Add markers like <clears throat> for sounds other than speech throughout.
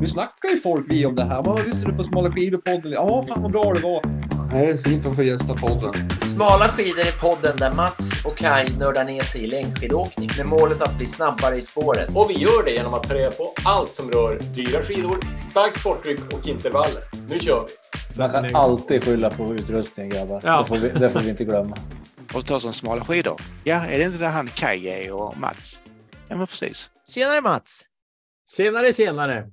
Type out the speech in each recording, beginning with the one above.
Nu snackar ju folk vi om det här. Vad lyssnar du på Smala skidor-podden? Ja, fan vad bra det var. Det är fint att få gästa podden. Smala skidor är podden där Mats och Kai nördar ner sig i längdskidåkning med målet att bli snabbare i spåret. Och vi gör det genom att ta reda på allt som rör dyra skidor, starkt sporttryck och intervaller. Nu kör vi! Man kan alltid skylla på utrustningen grabbar. Ja. Det, får vi, det får vi inte glömma. och ta som smala skidor. Ja, är det inte där han Kaj är och Mats? Ja, men precis. Tjenare Mats! Tjenare, tjenare!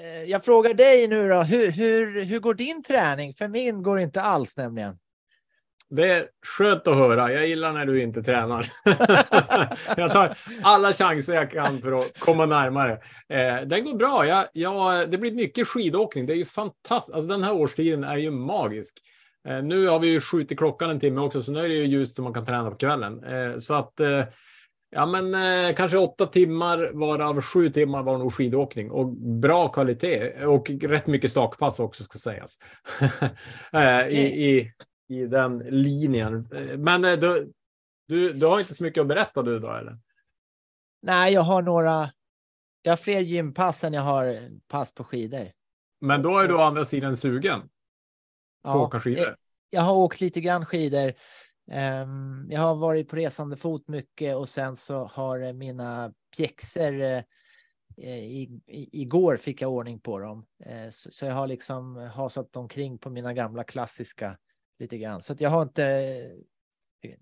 Eh, jag frågar dig nu då, hur, hur, hur går din träning? För min går inte alls nämligen. Det är skönt att höra. Jag gillar när du inte tränar. <laughs> jag tar alla chanser jag kan för att komma närmare. Eh, den går bra. Jag, jag, det blir mycket skidåkning. Det är ju fantastiskt. Alltså, den här årstiden är ju magisk. Eh, nu har vi ju skjutit klockan en timme också, så nu är det ju ljust så man kan träna på kvällen. Eh, så att eh, Ja, men eh, kanske åtta timmar varav sju timmar var nog skidåkning och bra kvalitet och rätt mycket stakpass också ska sägas. <laughs> eh, i, i, I den linjen. Eh, Men eh, du, du, du har inte så mycket att berätta du då eller? Nej, jag har några. Jag har fler gympass än jag har pass på skidor. Men då är du å andra sidan sugen på att åka skidor. eh, Jag har åkt lite grann skidor. Ehm, jag har varit på resande fot mycket och sen så har eh, mina pjäxor eh, i, i, igår fick jag ordning på dem. Eh, så, så jag har liksom hasat omkring på mina gamla klassiska lite grann. Så att jag har inte,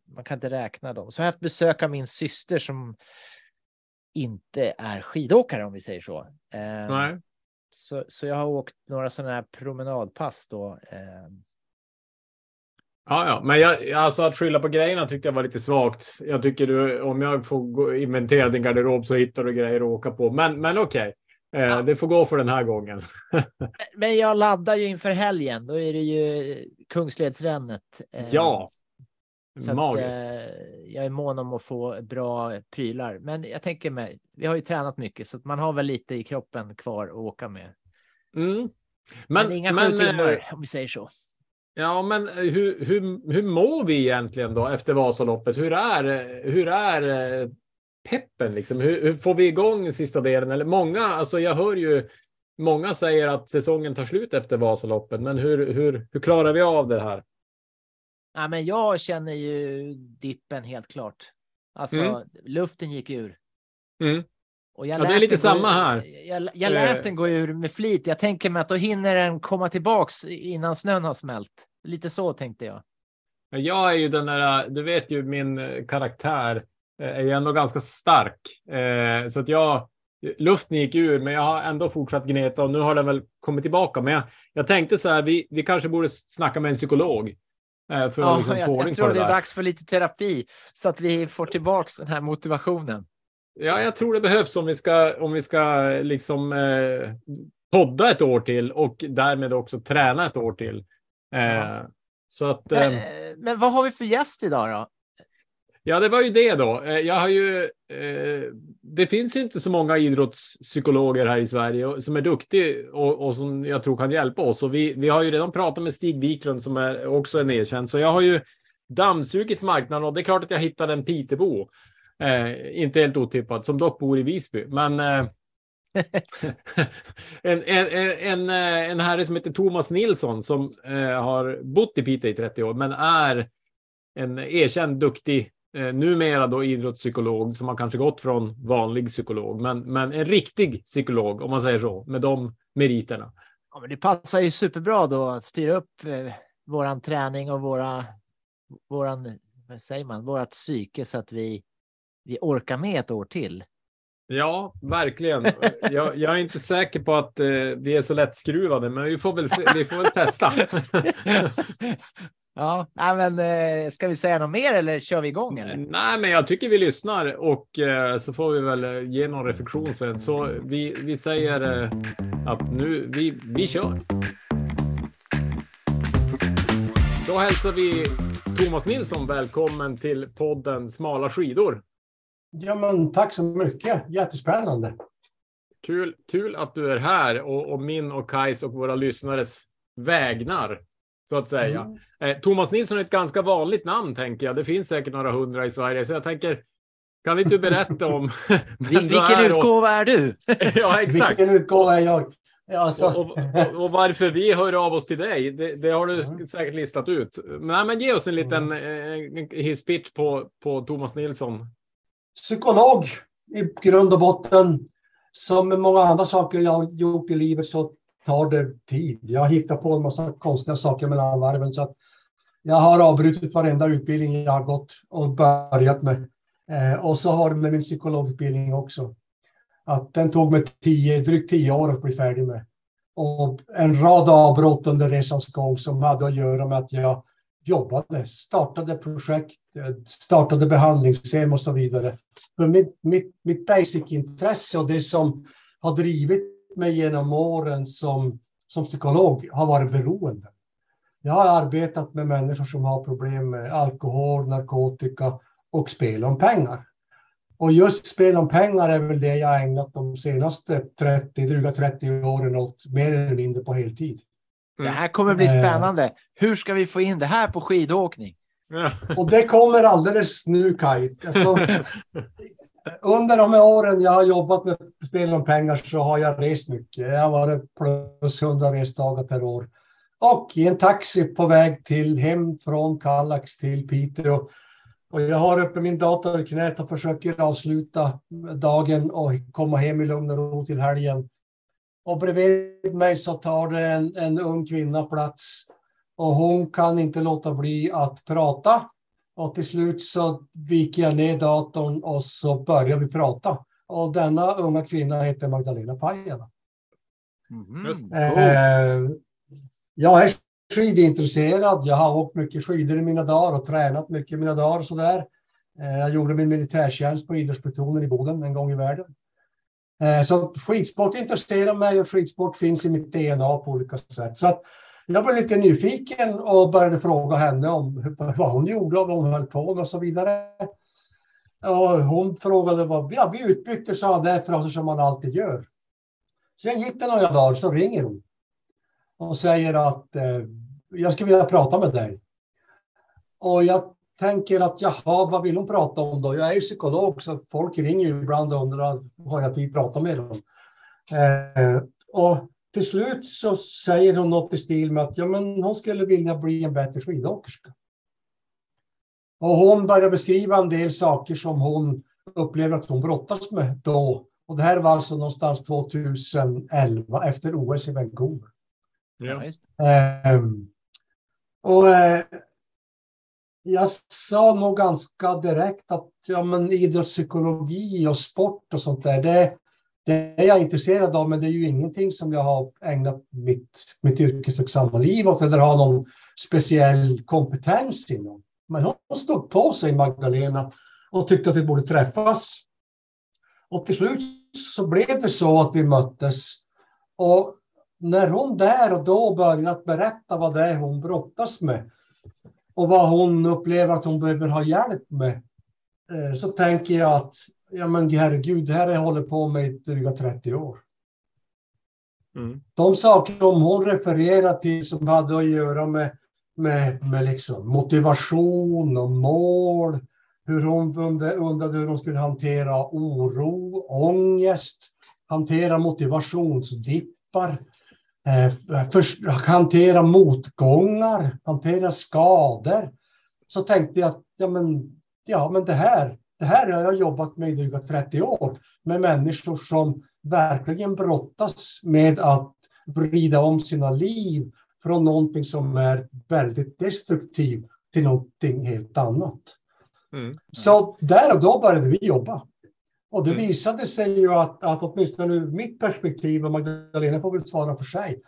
man kan inte räkna dem. Så jag har haft besök av min syster som inte är skidåkare om vi säger så. Ehm, Nej. så, så jag har åkt några sådana här promenadpass då. Ja, ja, men jag, alltså att skylla på grejerna tyckte jag var lite svagt. Jag tycker du, om jag får inventera din garderob så hittar du grejer att åka på. Men, men okej, eh, Ja. det får gå för den här gången. <laughs> Men jag laddar ju inför helgen. Då är det ju Kungsledsrännet. eh, ja, så att, magiskt. eh, jag är mån om att få bra prylar. Men jag tänker mig, vi har ju tränat mycket så man har väl lite i kroppen kvar att åka med. Mm. Men, inga men, sju timmar eh, om vi säger så. Ja, men eh, hur, hur, hur mår vi egentligen då efter Vasaloppet? Hur är, hur är eh, peppen liksom? Hur, hur får vi igång sista delen? Eller många, alltså jag hör ju många säger att säsongen tar slut efter Vasaloppet, men hur, hur, hur klarar vi av det här? Ja, men jag känner ju dippen helt klart. Alltså Mm. luften gick ur. Mm. Och jag Ja, det är lite samma ur- här. Jag, jag lät Eh. den gå ur med flit. Jag tänker mig att då hinner den komma tillbaks innan snön har smält. Lite så tänkte jag. Jag är ju den där, du vet ju min eh, karaktär eh, är ju ändå ganska stark. Så att jag, luften gick ur, men jag har ändå fortsatt gneta och nu har den väl kommit tillbaka. Men jag, jag tänkte så här, vi, vi kanske borde snacka med en psykolog. För att Ja, liksom jag, jag tror det det är dags för lite terapi så att vi får tillbaks den här motivationen. Ja, jag tror det behövs om vi ska, om vi ska liksom eh, podda ett år till och därmed också träna ett år till. Eh, Ja. Så att... Men, Eh, eh, men vad har vi för gäst idag då? Ja, det var ju det då. Eh, Jag har ju. Eh, det finns ju inte så många idrottspsykologer här i Sverige som är duktiga och, och som jag tror kan hjälpa oss. Och vi, vi har ju redan pratat med Stig Wiklund som är också en erkänd. Så jag har ju dammsugit marknaden och det är klart att jag hittade en Pitebo. Eh, inte helt otippat, som dock bor i Visby. Men eh, <laughs> en, en, en, en, en herre som heter Thomas Nilsson som eh, har bott i Piteå i 30 år, men är en erkänd duktig, eh, numera då idrottspsykolog, som har kanske gått från vanlig psykolog, men, men en riktig psykolog, om man säger så, med de meriterna. Ja, men det passar ju superbra då att styra upp eh, våran träning och våra, våran, vad säger man, vårat psyke så att vi, vi orkar med ett år till. Ja, verkligen. Jag, jag är inte säker på att eh, vi är så lättskruvade, men vi får väl, se, vi får väl testa. <laughs> Ja, nej, men eh, ska vi säga något mer eller kör vi igång? Eller? Nej, men jag tycker vi lyssnar och eh, så får vi väl eh, ge någon reflektion sen. Så vi, vi säger eh, att nu, vi, vi kör. Då hälsar vi Thomas Nilsson välkommen till podden Smala skidor. Ja, men tack så mycket. Jättespännande. Kul, kul att du är här och, och min och Kajs och våra lyssnares vägnar, så att säga. Mm. Eh, Thomas Nilsson är ett ganska vanligt namn, tänker jag. Det finns säkert några hundra i Sverige, så jag tänker, kan inte du berätta om <laughs> Vil- vilken är och- utgåva är du? <laughs> Ja, exakt. Vilken utgåva är jag? Alltså, Och, och, och, varför vi hör av oss till dig, det, det har du Mm. säkert listat ut. Men, nej, men ge oss en liten eh, hisspitch på, på Thomas Nilsson psykolog i grund och botten. Som med många andra saker jag har gjort i livet så tar det tid. Jag hittar på en massa konstiga saker mellan varven. Så att jag har avbrutit varenda utbildning jag har gått och börjat med. Eh, och så har det med min psykologutbildning också. Att den tog mig tio, drygt tio år att bli färdig med. Och en rad avbrott under resans gång som hade att göra med att jag jobbade, startade projekt, eh, startade behandlingshem och så vidare. För mitt, mitt, mitt basic-intresse och det som har drivit mig genom åren som, som psykolog har varit beroende. Jag har arbetat med människor som har problem med alkohol, narkotika och spel om pengar. Och just spel om pengar är väl det jag ägnat de senaste 30, dryga 30 åren åt mer eller mindre på heltid. Det här kommer bli Eh. spännande. Hur ska vi få in det här på skidåkning? Och det kommer alldeles nu, Kaj. Alltså, <laughs> under de här åren jag har jobbat med spel om pengar så har jag rest mycket. Jag har varit plus 100 resdagar per år. Och i en taxi på väg till hem från Kallax till Piteå. Och jag har uppe min dator i knät och försöker avsluta dagen och komma hem i lugn och ro till helgen. Och bredvid mig så tar det en, en ung kvinna plats. Och hon kan inte låta bli att prata. Och till slut så viker jag ner datorn och så börjar vi prata. Och denna unga kvinna heter Magdalena Pajala. Mhm. Just det. Eh, jag är skidintresserad. Jag har åkt mycket skidor i mina dagar och tränat mycket i mina dagar. Och sådär. Eh, jag gjorde min militärtjänst på idrottsplutonen i Boden en gång i världen. Eh, så skidsport intresserar mig och skidsport finns i mitt DNA på olika sätt. Så att jag blev lite nyfiken och började fråga henne om vad hon gjorde och vad hon höll på med och så vidare. Och hon frågade vad ja, vi utbytte sådana där fraser som man alltid gör. Sen gick det några dagar så ringer hon och säger att eh, jag skulle vilja prata med dig. Och jag tänker att jaha, vad vill hon prata om då? Jag är ju psykolog så folk ringer ju ibland och undrar har jag tid att prata med dem? Eh, och till slut så säger hon något i stil med att ja, men hon skulle vilja bli en bättre skidåkerska. Och hon börjar beskriva en del saker som hon upplever att hon brottas med då. Och det här var alltså någonstans 2011 efter OS i Vancouver. Ja. Ehm, och eh, jag sa nog ganska direkt att ja, men idrottspsykologi och sport och sånt där, det, det är jag intresserad av, men det är ju ingenting som jag har ägnat mitt, mitt yrkesverksamma liv åt eller har någon speciell kompetens inom. Men hon stod på sig, Magdalena, och tyckte att vi borde träffas. Och till slut så blev det så att vi möttes. Och när hon där och då började berätta vad det är hon brottas med och vad hon upplever att hon behöver ha hjälp med, eh, så tänker jag att ja men herregud, det här jag hållit på med i dryga 30 år. Mm. De saker som hon refererar till som hade att göra med, med, med liksom motivation och mål, hur hon undrade, hur hon skulle hantera oro, ångest, hantera motivationsdippar, för, hantera motgångar, hantera skador. Så tänkte jag att ja, men, ja, men det, här, det här har jag jobbat med i dryga 30 år med människor som verkligen brottas med att vrida om sina liv från någonting som är väldigt destruktivt till någonting helt annat. Mm. Så där och då började vi jobba. Och det Mm. visade sig ju att, att åtminstone ur mitt perspektiv, och Magdalena får väl svara för sig,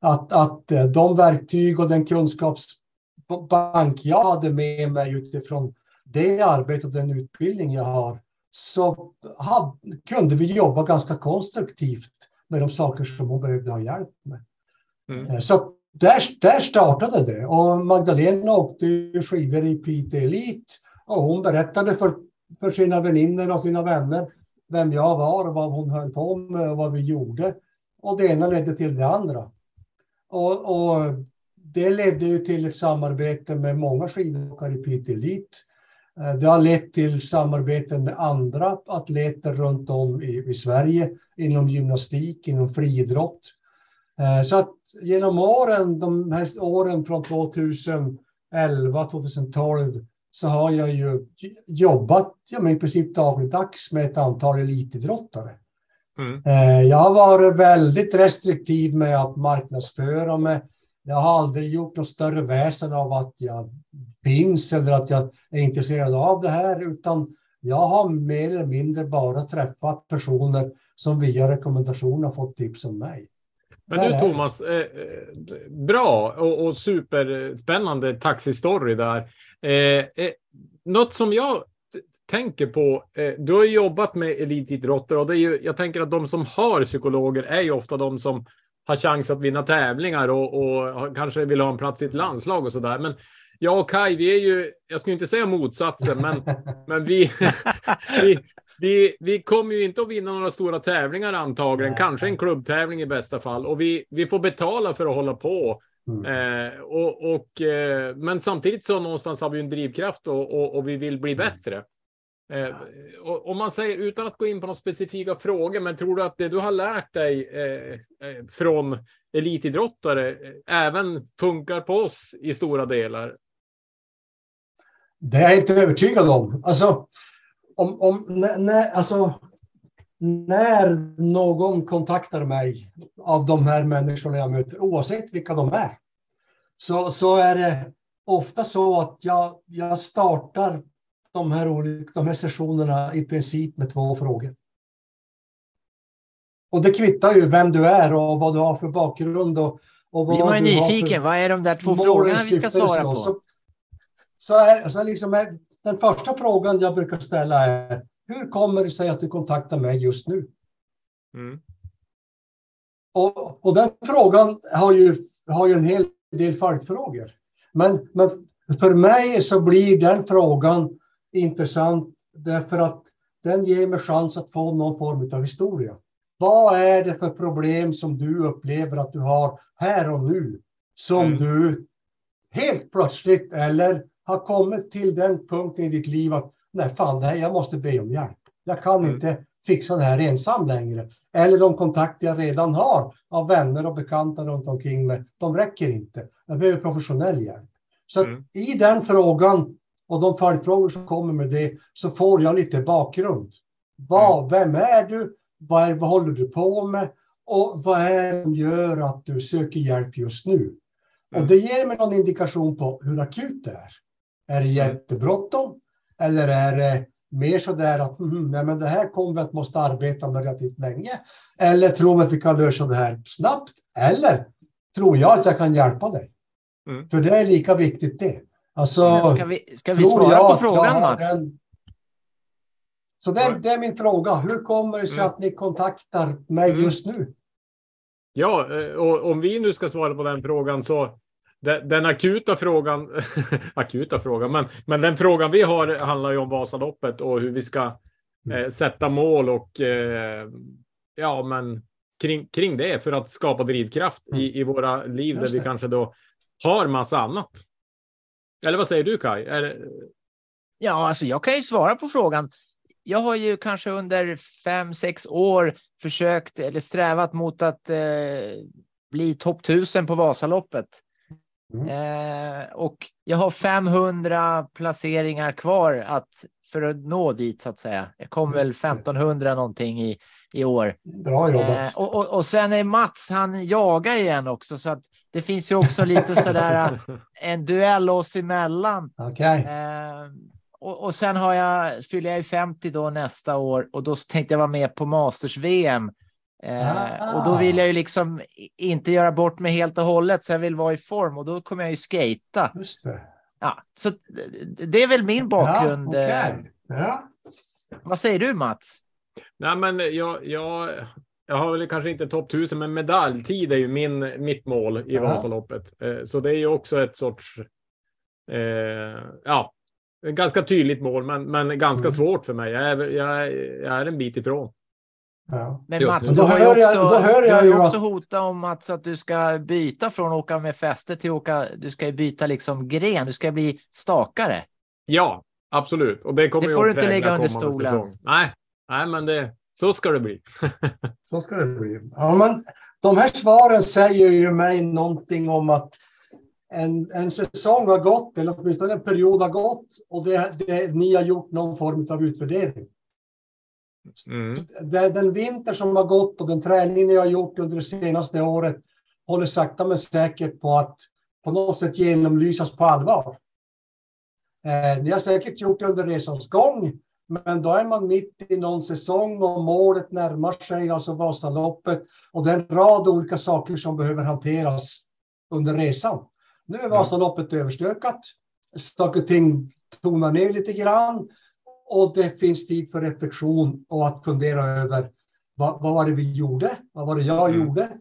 att, att eh, de verktyg och den kunskapsbank jag hade med mig utifrån det arbete och den utbildning jag har, så hade, kunde vi jobba ganska konstruktivt med de saker som hon behövde ha hjälp med. Mm. Eh, Så där, där startade det. Och Magdalena åkte skidor i Piteå Elit och hon berättade för, för sina väninnor och sina vänner vem jag var och vad hon höll på med och vad vi gjorde. Och det ena ledde till det andra. Och, och det ledde ju till ett samarbete med många skidåkare i Piteå Elit. Eh, det har lett till samarbeten med andra atleter runt om i, i Sverige inom gymnastik, inom friidrott. Eh, så att genom åren, de här åren från 2011, 2012, så har jag ju jobbat ja, men i princip dagligdags med ett antal elitidrottare. Mm. Eh, Jag har varit väldigt restriktiv med att marknadsföra mig. Jag har aldrig gjort något större väsen av att jag finns eller att jag är intresserad av det här, utan jag har mer eller mindre bara träffat personer som via rekommendationer fått tips om mig. Men du Thomas, eh, eh, bra och, och superspännande taxistory där. Eh, eh, något som jag tänker på, eh, du har ju jobbat med elitidrottare och det är ju, jag tänker att de som har psykologer är ju ofta de som har chans att vinna tävlingar och, och kanske vill ha en plats i ett landslag och sådär. Men jag och Kai, vi är ju, jag skulle inte säga motsatsen, men, <laughs> men vi, <laughs> vi, vi, vi kommer ju inte att vinna några stora tävlingar antagligen, kanske en klubbtävling i bästa fall. Och vi, vi får betala för att hålla på. Mm. Eh, och, och, eh, men samtidigt så någonstans har vi en drivkraft och, och, och vi vill bli bättre. Eh, om man säger, utan att gå in på några specifika frågor, men tror du att det du har lärt dig eh, eh, från elitidrottare eh, även funkar på oss i stora delar? Det är jag inte övertygad om. Alltså, om, om, när, när, alltså, när någon kontaktar mig av de här människorna jag möter, oavsett vilka de är, så, så är det ofta så att jag, jag startar de här, olika, de här sessionerna i princip med två frågor. Och det kvittar ju vem du är och vad du har för bakgrund och, och vad Blir man ju nyfiken. Vad är de där två frågorna vi ska svara på? Så, så är, så är liksom den första frågan jag brukar ställa är hur kommer det sig att du kontaktar mig just nu? Mm. Och, och den frågan har ju, har ju en hel del följdfrågor. Men, men för mig så blir den frågan intressant därför att den ger mig chans att få någon form av historia. Vad är det för problem som du upplever att du har här och nu som Mm. du helt plötsligt eller har kommit till den punkten i ditt liv att nej fan, här, jag måste be om hjälp. Jag kan Mm. inte fixa det här ensam längre. Eller de kontakter jag redan har av vänner och bekanta runt omkring mig, de räcker inte. Jag behöver professionell hjälp. Så Mm. i den frågan och de följdfrågor som kommer med det så får jag lite bakgrund. Vad, Vem är du? Vad, är, vad håller du på med? Och vad är det som gör att du söker hjälp just nu? Mm. Och det ger mig någon indikation på hur akut det är. Är det jättebråttom? Eller är det mer så där att mm, nej, men det här kommer vi att måste arbeta med relativt länge? Eller tror vi att vi kan lösa det här snabbt? Eller tror jag att jag kan hjälpa dig? Mm. För det är lika viktigt det. Alltså, Ska vi, ska vi tror svara jag på frågan, Mats? den- Så det är, det är min fråga. Hur kommer det sig Mm. att ni kontaktar mig Mm. just nu? Ja, eh, och om vi nu ska svara på den frågan så den, den akuta frågan, <laughs> akuta frågan, men, men den frågan vi har handlar ju om Vasaloppet och hur vi ska eh, sätta mål och eh, ja, men kring, kring det för att skapa drivkraft i, i våra liv Just där vi det. kanske då har massa annat. Eller vad säger du Kai? Är, det- Ja, alltså jag kan ju svara på frågan. Jag har ju kanske under fem, sex år försökt eller strävat mot att eh, bli topp 1000 på Vasaloppet. Mm. Eh, och jag har 500 placeringar kvar att, för att nå dit så att säga. Jag kom väl det. 1500 någonting i, i år. Bra jobbat. Eh, och, och, och sen är Mats, han jagar igen också, så att det finns ju också lite <laughs> sådär en duell oss emellan. Okej. Eh, och, och sen har jag, fyller jag ju 50 då nästa år och då tänkte jag vara med på Masters-VM. Eh, Ah. Och då vill jag ju liksom inte göra bort mig helt och hållet, så jag vill vara i form och då kommer jag ju skata. Just det. Ja, så det- är väl min bakgrund. Ja, eh, okej. ja. Vad säger du Mats? Nej, men jag, jag, jag har väl kanske inte topp 1000, men medaljtid är ju min, mitt mål i Ja. Vasaloppet. Eh, Så det är ju också ett sorts, eh, ja, ganska tydligt mål, men, men ganska Mm. svårt för mig. Jag är, jag, jag är en bit ifrån. Ja. Men Mats, du Då har hör jag- också, då hör du jag har ju också hotat om Mats att du ska byta från att åka med fäste till att åka, du ska byta liksom gren, du ska bli stakare. Ja, absolut. Och det kommer Det får du inte lägga under kommande stolen. säsong. Nej, nej, men det, Så ska det bli. <laughs> Så ska det bli. Ja, men de här svaren säger ju mig någonting om att en, en säsong har gått, eller åtminstone en period har gått, och det, det, ni har gjort någon form av utvärdering. Mm. Den vinter som har gått och den träning ni har gjort under det senaste året håller sakta men säkert på att på något sätt genomlysas på allvar. Eh, ni har säkert gjort det under resans gång, men då är man mitt i någon säsong och målet närmar sig, alltså Vasaloppet. Och det är en rad olika saker som behöver hanteras under resan. Nu är Vasaloppet överstökat. Saker och ting tonar ner lite grann. Och det finns tid för reflektion och att fundera över vad, vad var det vi gjorde? Vad var det jag Mm. gjorde?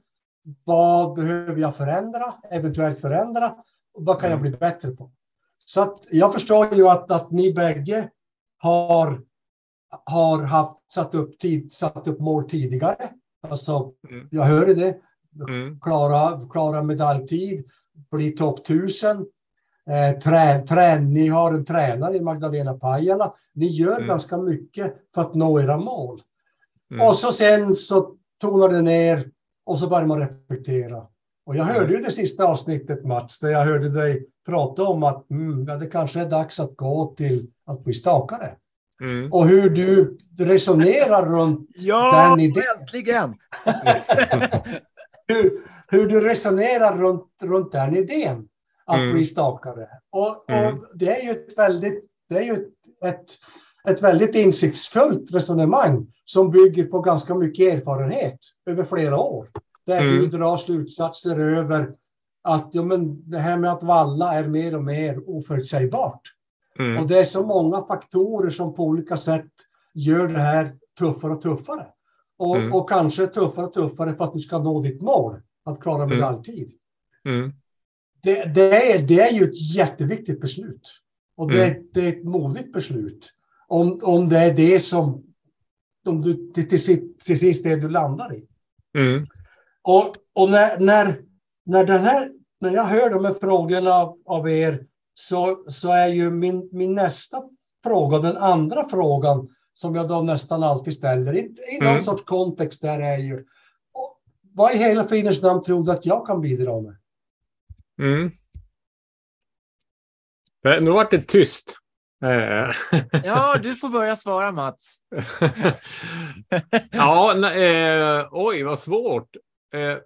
Vad behöver jag förändra? Eventuellt förändra? Vad kan jag bli bättre på? Så att jag förstår ju att, att ni bägge har, har haft, satt, upp tid, satt upp mål tidigare. Alltså, Mm. jag hörde det. Mm. Klara, klara medaljtid, bli topp 1000. Eh, trä, trä, ni har en tränare i Magdalena Pajala. Ni gör Mm. ganska mycket för att nå era mål. Mm. Och så sen så tonar det ner och så börjar man reflektera. Och jag hörde ju det sista avsnittet Mats, där jag hörde dig prata om att mm, ja, det kanske är dags att gå till att bli stakare. Mm. Och hur du resonerar runt <laughs> Ja, den idén. äntligen! <laughs> hur, hur du resonerar runt, runt den idén att Mm. bli stakare. Och, Mm. och det är ju ett väldigt, det är ju ett, ett väldigt insiktsfullt resonemang som bygger på ganska mycket erfarenhet över flera år. Där Mm. du drar slutsatser över att ja, men det här med att valla är mer och mer oförutsägbart. Mm. Och det är så många faktorer som på olika sätt gör det här tuffare och tuffare. Och, Mm. och kanske tuffare och tuffare för att du ska nå ditt mål, att klara Mm. medaljtid. Mm. Det, det, är, det är ju ett jätteviktigt beslut. Och det, Mm. det är ett modigt beslut. Om, om det är det som om du, till, till, till sist det du landar i. Mm. Och, och när, när, när, den här, när jag hör de här frågorna av, av er så, så är ju min, min nästa fråga, den andra frågan som jag då nästan alltid ställer i, i någon Mm. sorts kontext där är ju vad i hela fridens namn tror du att jag kan bidra med? Mm. Nu vart det tyst. Eh, Ja, du får börja svara Mats. <laughs> ja, nej, eh, oj, vad svårt. Eh,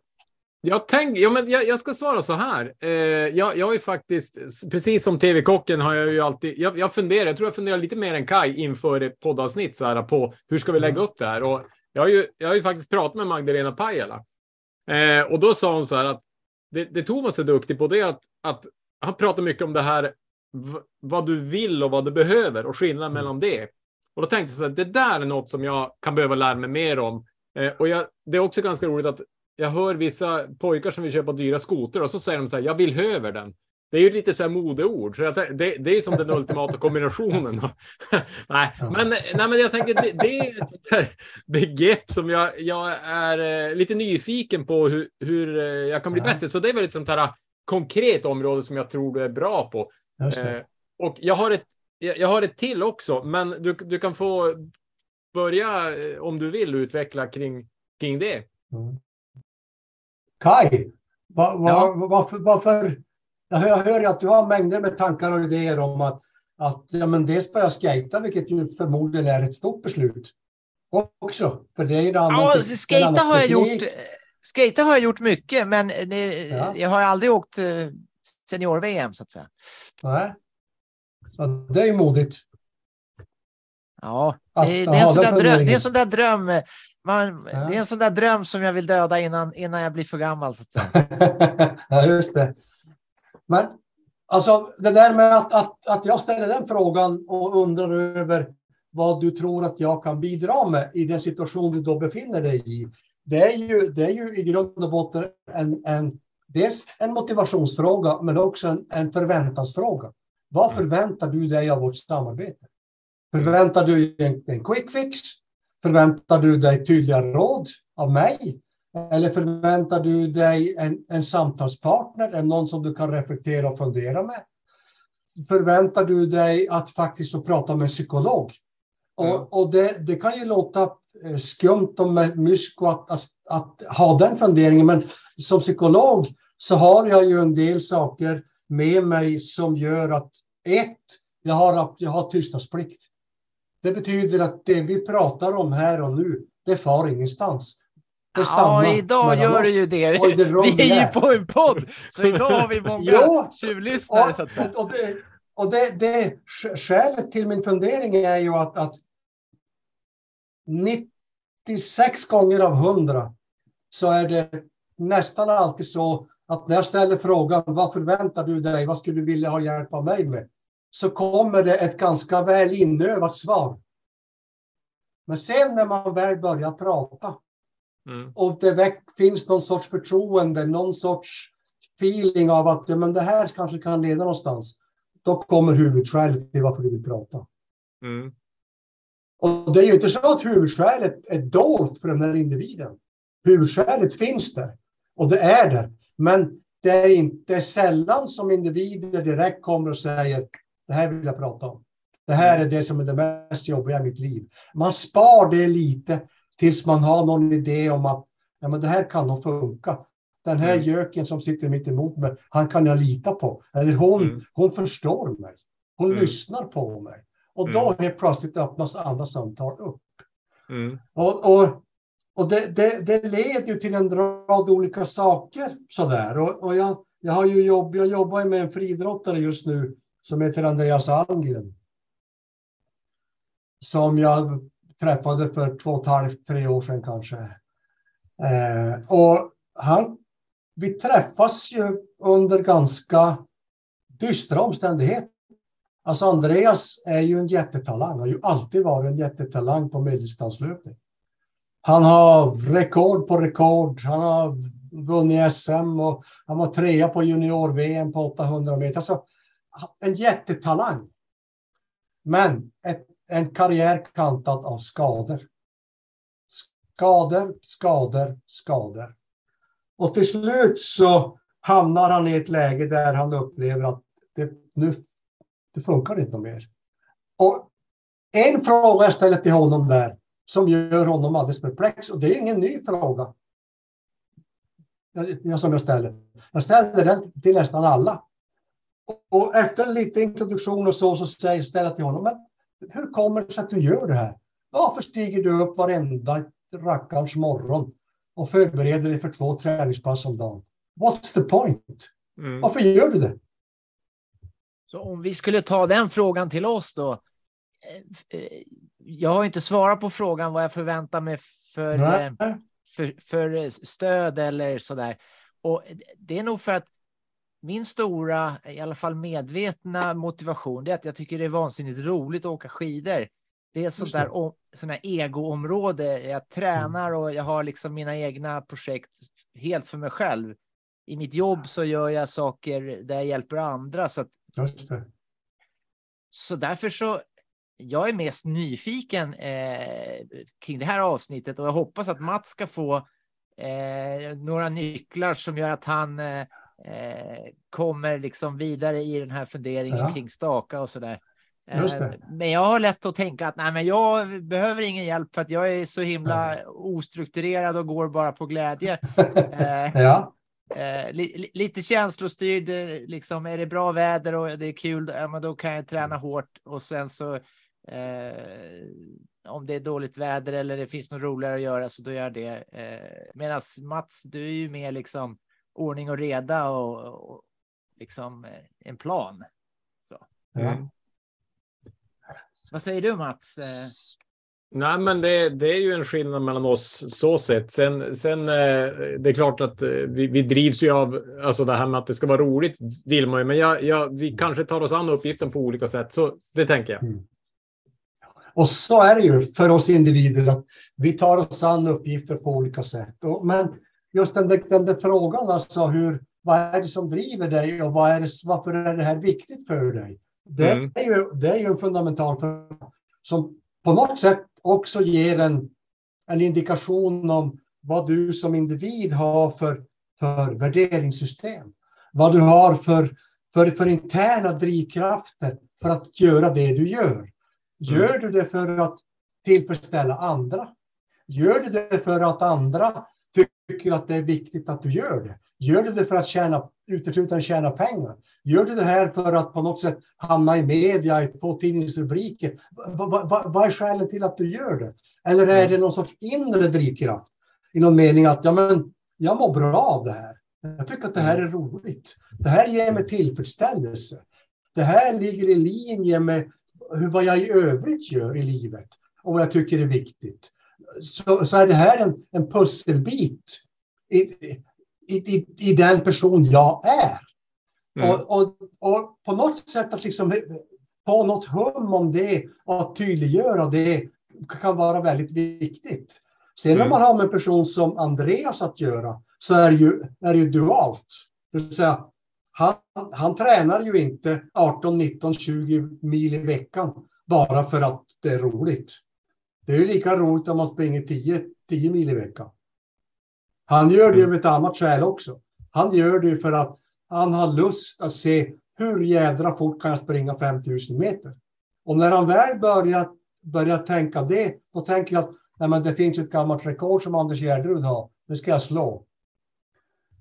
jag, tänk, ja, men jag, jag ska svara så här. Eh, jag, jag är faktiskt, precis som TV-kocken har jag ju alltid, jag, jag funderar, jag tror jag funderar lite mer än Kai inför ett poddavsnitt så här, på hur ska vi lägga upp det här? Och jag har ju, jag har ju faktiskt pratat med Magdalena Pajala. Eh, och då sa hon så här att det, det Thomas är duktig på det är att, att han pratar mycket om det här vad du vill och vad du behöver och skillnaden mellan det. Och då tänkte jag så här, det där är något som jag kan behöva lära mig mer om. Eh, och jag, det är också ganska roligt att jag hör vissa pojkar som vill köpa dyra skoter och så säger de så här, jag vill höver den. Det är ju lite så här modeord, så jag, tän- det, det är som den ultimata kombinationen. <laughs> nej, men, nej, men jag tänker det, det är ett sånt här begrepp som jag, jag är eh, lite nyfiken på hur, hur eh, jag kan bli Ja. bättre. Så det är väl ett sånt här eh, konkret område som jag tror du är bra på. Eh, och jag har ett, jag jag har ett till också, men du, du kan få börja om du vill utveckla kring, kring det. Mm. Kai, va, va, Ja. varför, varför, jag hör, ju att du har mängder med tankar och idéer om att, att ja, men dels börja skejta, vilket ju förmodligen är ett stort beslut. Också, för det är ju en annan Ja, annan har jag gjort. Skata har jag gjort mycket, men det, Ja. jag har aldrig åkt eh, senior-VM så att säga. Nej. Ja, det är ju modigt. Ja, Att det, det, är en dröm, det är en sån där dröm. Man, Ja. Det är en sån där dröm som jag vill döda innan, innan jag blir för gammal. Så att säga. <laughs> ja, just det. Men alltså det där med att, att, att jag ställer den frågan och undrar över vad du tror att jag kan bidra med i den situation du då befinner dig i. Det är ju, det är ju i grund och botten en, en, dels en motivationsfråga men också en, en förväntansfråga. Vad förväntar du dig av vårt samarbete? Förväntar du dig en, en quick fix? Förväntar du dig tydliga råd av mig? Eller förväntar du dig en, en samtalspartner, en någon som du kan reflektera och fundera med? Förväntar du dig att faktiskt få prata med en psykolog? Mm. Och, och det, det kan ju låta eh, skumt och med mysko att, att, att ha den funderingen. Men som psykolog så har jag ju en del saker med mig som gör att ett, jag har, jag har tystnadsplikt. Det betyder att det vi pratar om här och nu, det far ingenstans. Det stannar Ja, idag gör det ju det. Och i det Vi är ju på en podd, så idag har vi många tjuvlyssnare. Säga. och, och, det, och det, det, sk- skälet till min fundering är ju att, att 96 gånger av 100 så är det nästan alltid så att när jag ställer frågan vad förväntar du dig, vad skulle du vilja ha hjälp av mig med? Så kommer det ett ganska väl inövat svar. Men sen när man väl börjar prata Mm. och det väck, finns någon sorts förtroende, någon sorts feeling av att ja, men det här kanske kan leda någonstans. Då kommer huvudskälet till varför du vill prata. Mm. Och det är ju inte så att huvudskälet är dolt för den här individen. Huvudskälet finns där och det är där. Men det är inte sällan som individer direkt kommer och säger det här vill jag prata om. Det här är det som är det mest jobbiga i mitt liv. Man spar det lite tills man har någon idé om att ja, men det här kan nog funka. Den här Mm. göken som sitter mitt emot mig, han kan jag lita på. Eller hon, Mm. hon förstår mig. Hon Mm. lyssnar på mig. Och då Mm. helt plötsligt öppnas andra samtal upp. Mm. Och, och, och det, det, det leder ju till en rad olika saker. Sådär. Och, och jag, jag, har ju jobb, jag jobbar med en friidrottare just nu som heter Andreas Almgren. Som jag träffade för två och ett halvt, tre år sedan kanske. Eh, och han, vi träffas ju under ganska dystra omständigheter. Alltså Andreas är ju en jättetalang, har ju alltid varit en jättetalang på medeldistanslöpning. Han har rekord på rekord, han har vunnit SM och han var trea på junior-VM på 800 meter. Alltså en jättetalang. Men ett, en karriär kantad av skador. Skador, skador, skador. Och till slut så hamnar han i ett läge där han upplever att det, nu det funkar inte mer. Och en fråga jag ställer till honom där som gör honom alldeles perplex och det är ingen ny fråga. Jag, som jag ställer. Jag ställer den till nästan alla. Och, efter en liten introduktion och så, så säger, jag till honom, men hur kommer det sig att du gör det här? Varför stiger du upp varenda rackarns morgon och förbereder dig för två träningspass om dagen? What's the point? Mm. Varför gör du det? Så om vi skulle ta den frågan till oss då. eh, eh, Jag har inte svarat på frågan vad jag förväntar mig för, eh, för, för stöd eller sådär. Och det är nog för att min stora, i alla fall medvetna motivation, det är att jag tycker det är vansinnigt roligt att åka skidor. Det är sånt Just det. där sån egoområde. Jag tränar och jag har liksom mina egna projekt helt för mig själv. I mitt jobb så gör jag saker där jag hjälper andra. Så att så därför så, jag är mest nyfiken eh, kring det här avsnittet och jag hoppas att Mats ska få eh, några nycklar som gör att han eh, kommer liksom vidare i den här funderingen Ja. kring staka och sådär. Eh, Just det. Men jag har lätt att tänka att nej, men jag behöver ingen hjälp för att jag är så himla ostrukturerad och går bara på glädje. <laughs> Eh, Ja, Eh, li, li, lite känslostyrd, eh, liksom är det bra väder och det är kul, ja, men då kan jag träna hårt och sen så eh, om det är dåligt väder eller det finns något roligare att göra så då gör jag det. Eh, Medan Mats, du är ju mer liksom ordning och reda och, och liksom eh, en plan. Mm. Vad säger du Mats? Eh, Nej, men det, det är ju en skillnad mellan oss så sett. Sen, sen eh, det är klart att vi, vi drivs ju av alltså det här med att det ska vara roligt vill man ju, men jag, jag, vi kanske tar oss an uppgiften på olika sätt. Så det tänker jag. Och så är det ju för oss individer att vi tar oss an uppgifter på olika sätt. Och, men just den den där frågan, alltså hur, vad är det som driver dig och vad är det, varför är det här viktigt för dig? Det, Mm. är, ju, det är ju en fundamental fråga som på något sätt också ger en, en indikation om vad du som individ har för, för värderingssystem. Vad du har för, för, för interna drivkrafter för att göra det du gör. Gör du det för att tillfredsställa andra? Gör du det för att andra tycker att det är viktigt att du gör det? Gör du det för att tjäna, uteslutande tjäna pengar? Gör du det här för att på något sätt hamna i media, på tidningsrubriker? Vad va, va, va är skälet till att du gör det? Eller är det någon sorts inre drivkraft? I någon mening att ja, men, jag mår bra av det här. Jag tycker att det här är roligt. Det här ger mig tillfredsställelse. Det här ligger i linje med hur, vad jag i övrigt gör i livet och vad jag tycker är viktigt. Så, så är det här en, en pusselbit i, i, i, i den person jag är. Mm. Och, och, och på något sätt att liksom få något hum om det och att tydliggöra det kan vara väldigt viktigt. Sen Mm. om man har med en person som Andreas att göra så är det ju, är det ju dualt. Det vill säga, han, han tränar ju inte 18, 19, 20 mil i veckan bara för att det är roligt. Det är ju lika roligt om man springer 10, 10 mil i veckan. Han gör det ju av ett annat skäl också. Han gör det för att han har lust att se hur jädra fort kan jag springa 5000 meter. Och när han väl börjar, börjar tänka det, då tänker jag att nej, men det finns ett gammalt rekord som Anders Gärderud har. Det ska jag slå.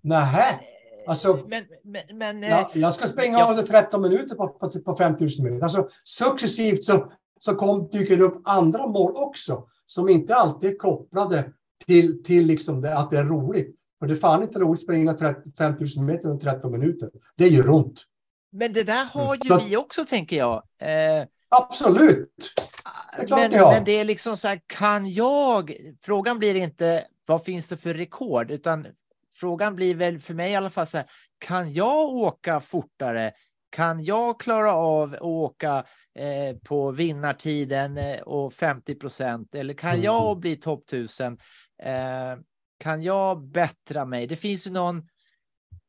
Nähä, Alltså- men, men, men eh, Ja, jag ska springa jag- under 13 minuter på, på, på 5000 meter. Alltså, successivt så, så kom, dyker det upp andra mål också som inte alltid är kopplade till, till liksom det, att det är roligt. För det är fan inte roligt att springa 30 5000 meter under 13 minuter. Det gör ont. men det där har ju Så- vi också, tänker jag. Eh, Absolut. Det är klart men, har. men det är liksom så här, kan jag? Frågan blir inte vad finns det för rekord, utan frågan blir väl för mig i alla fall så här, kan jag åka fortare? Kan jag klara av att åka eh, på vinnartiden eh, och 50 procent? Eller kan Mm. jag bli topp 1000? Eh, kan jag bättra mig? Det finns ju någon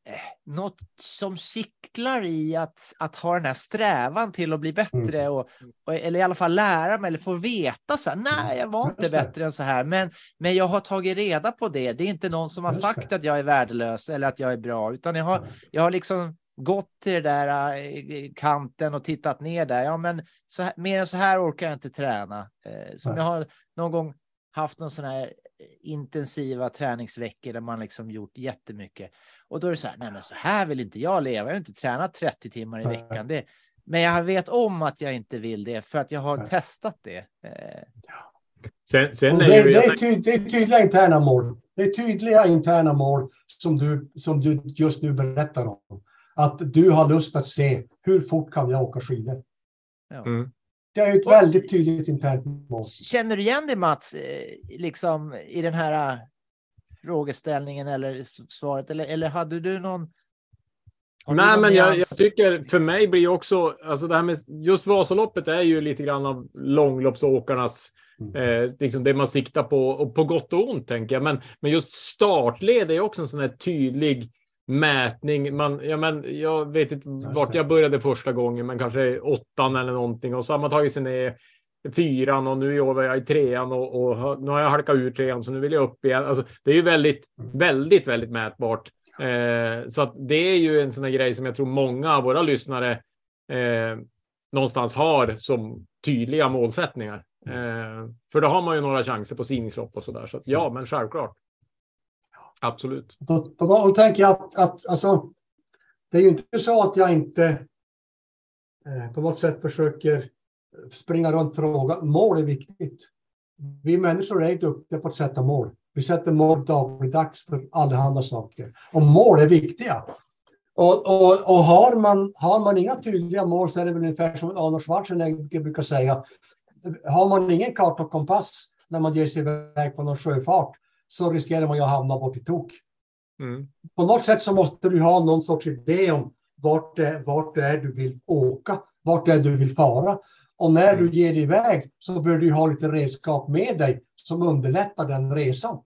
eh, något som siklar i att, att ha den här strävan till att bli bättre Mm. och, och, eller i alla fall lära mig eller få veta så här, nej, jag var inte bättre än så här, men, men jag har tagit reda på det. Det är inte någon som har sagt att jag är värdelös eller att jag är bra, utan jag har, jag har liksom gått till det där eh, kanten och tittat ner där. Ja, men så här, mer än så här orkar jag inte träna. Eh, som Nej. jag har någon gång haft någon sån här eh, intensiva träningsveckor där man liksom gjort jättemycket. Och då är det så här, nej men så här vill inte jag leva. Jag har inte tränat 30 timmar i veckan. Det, men jag vet om att jag inte vill det för att jag har Nej. testat det. Sen, sen Och är det, det, är ty, det är tydliga interna mål. Det är tydliga interna mål som du, som du just nu berättar om. Att du har lust att se hur fort kan jag åka skidor. ja. Mm. Det är ett Och- väldigt tydligt internt mål. Känner du igen dig Mats, eh, liksom i den här eh, frågeställningen eller svaret? Eller, eller hade du någon? Nej, men jag, jag tycker för mig blir också, alltså det här med just Vasaloppet är ju lite grann av långloppsåkarnas, eh, liksom det man siktar på, och på gott och ont tänker jag. Men, men just startled är också en sån här tydlig mätning. Man, ja, men jag vet inte vart jag började första gången, men kanske åttan eller någonting och så har man tagit sig ner fyran och nu jobbar jag i trean och, och nu har jag halkat ur trean så nu vill jag upp igen. Alltså, det är ju väldigt, väldigt, väldigt mätbart. Eh, så det är ju en sån här grej som jag tror många av våra lyssnare eh, någonstans har som tydliga målsättningar. Eh, för då har man ju några chanser på simningslopp och så där. Så att, ja, men självklart. Absolut. Då, då, då tänker jag att, att alltså, det är ju inte så att jag inte eh, på något sätt försöker springa runt fråga. Mål är viktigt. Vi människor är duktiga på att sätta mål. Vi sätter mål dagligdags för allehanda saker. Och mål är viktiga. Och, och, och har, man, har man inga tydliga mål så är det väl ungefär som Arnold Schwarzenegger brukar säga. Har man ingen karta och kompass när man ger sig iväg på någon sjöfart så riskerar man ju att hamna bort i tok Mm. på något sätt så måste du ha någon sorts idé om vart det, vart det är du vill åka, vart det är du vill fara. Och när du ger dig iväg så bör du ha lite redskap med dig som underlättar den resan.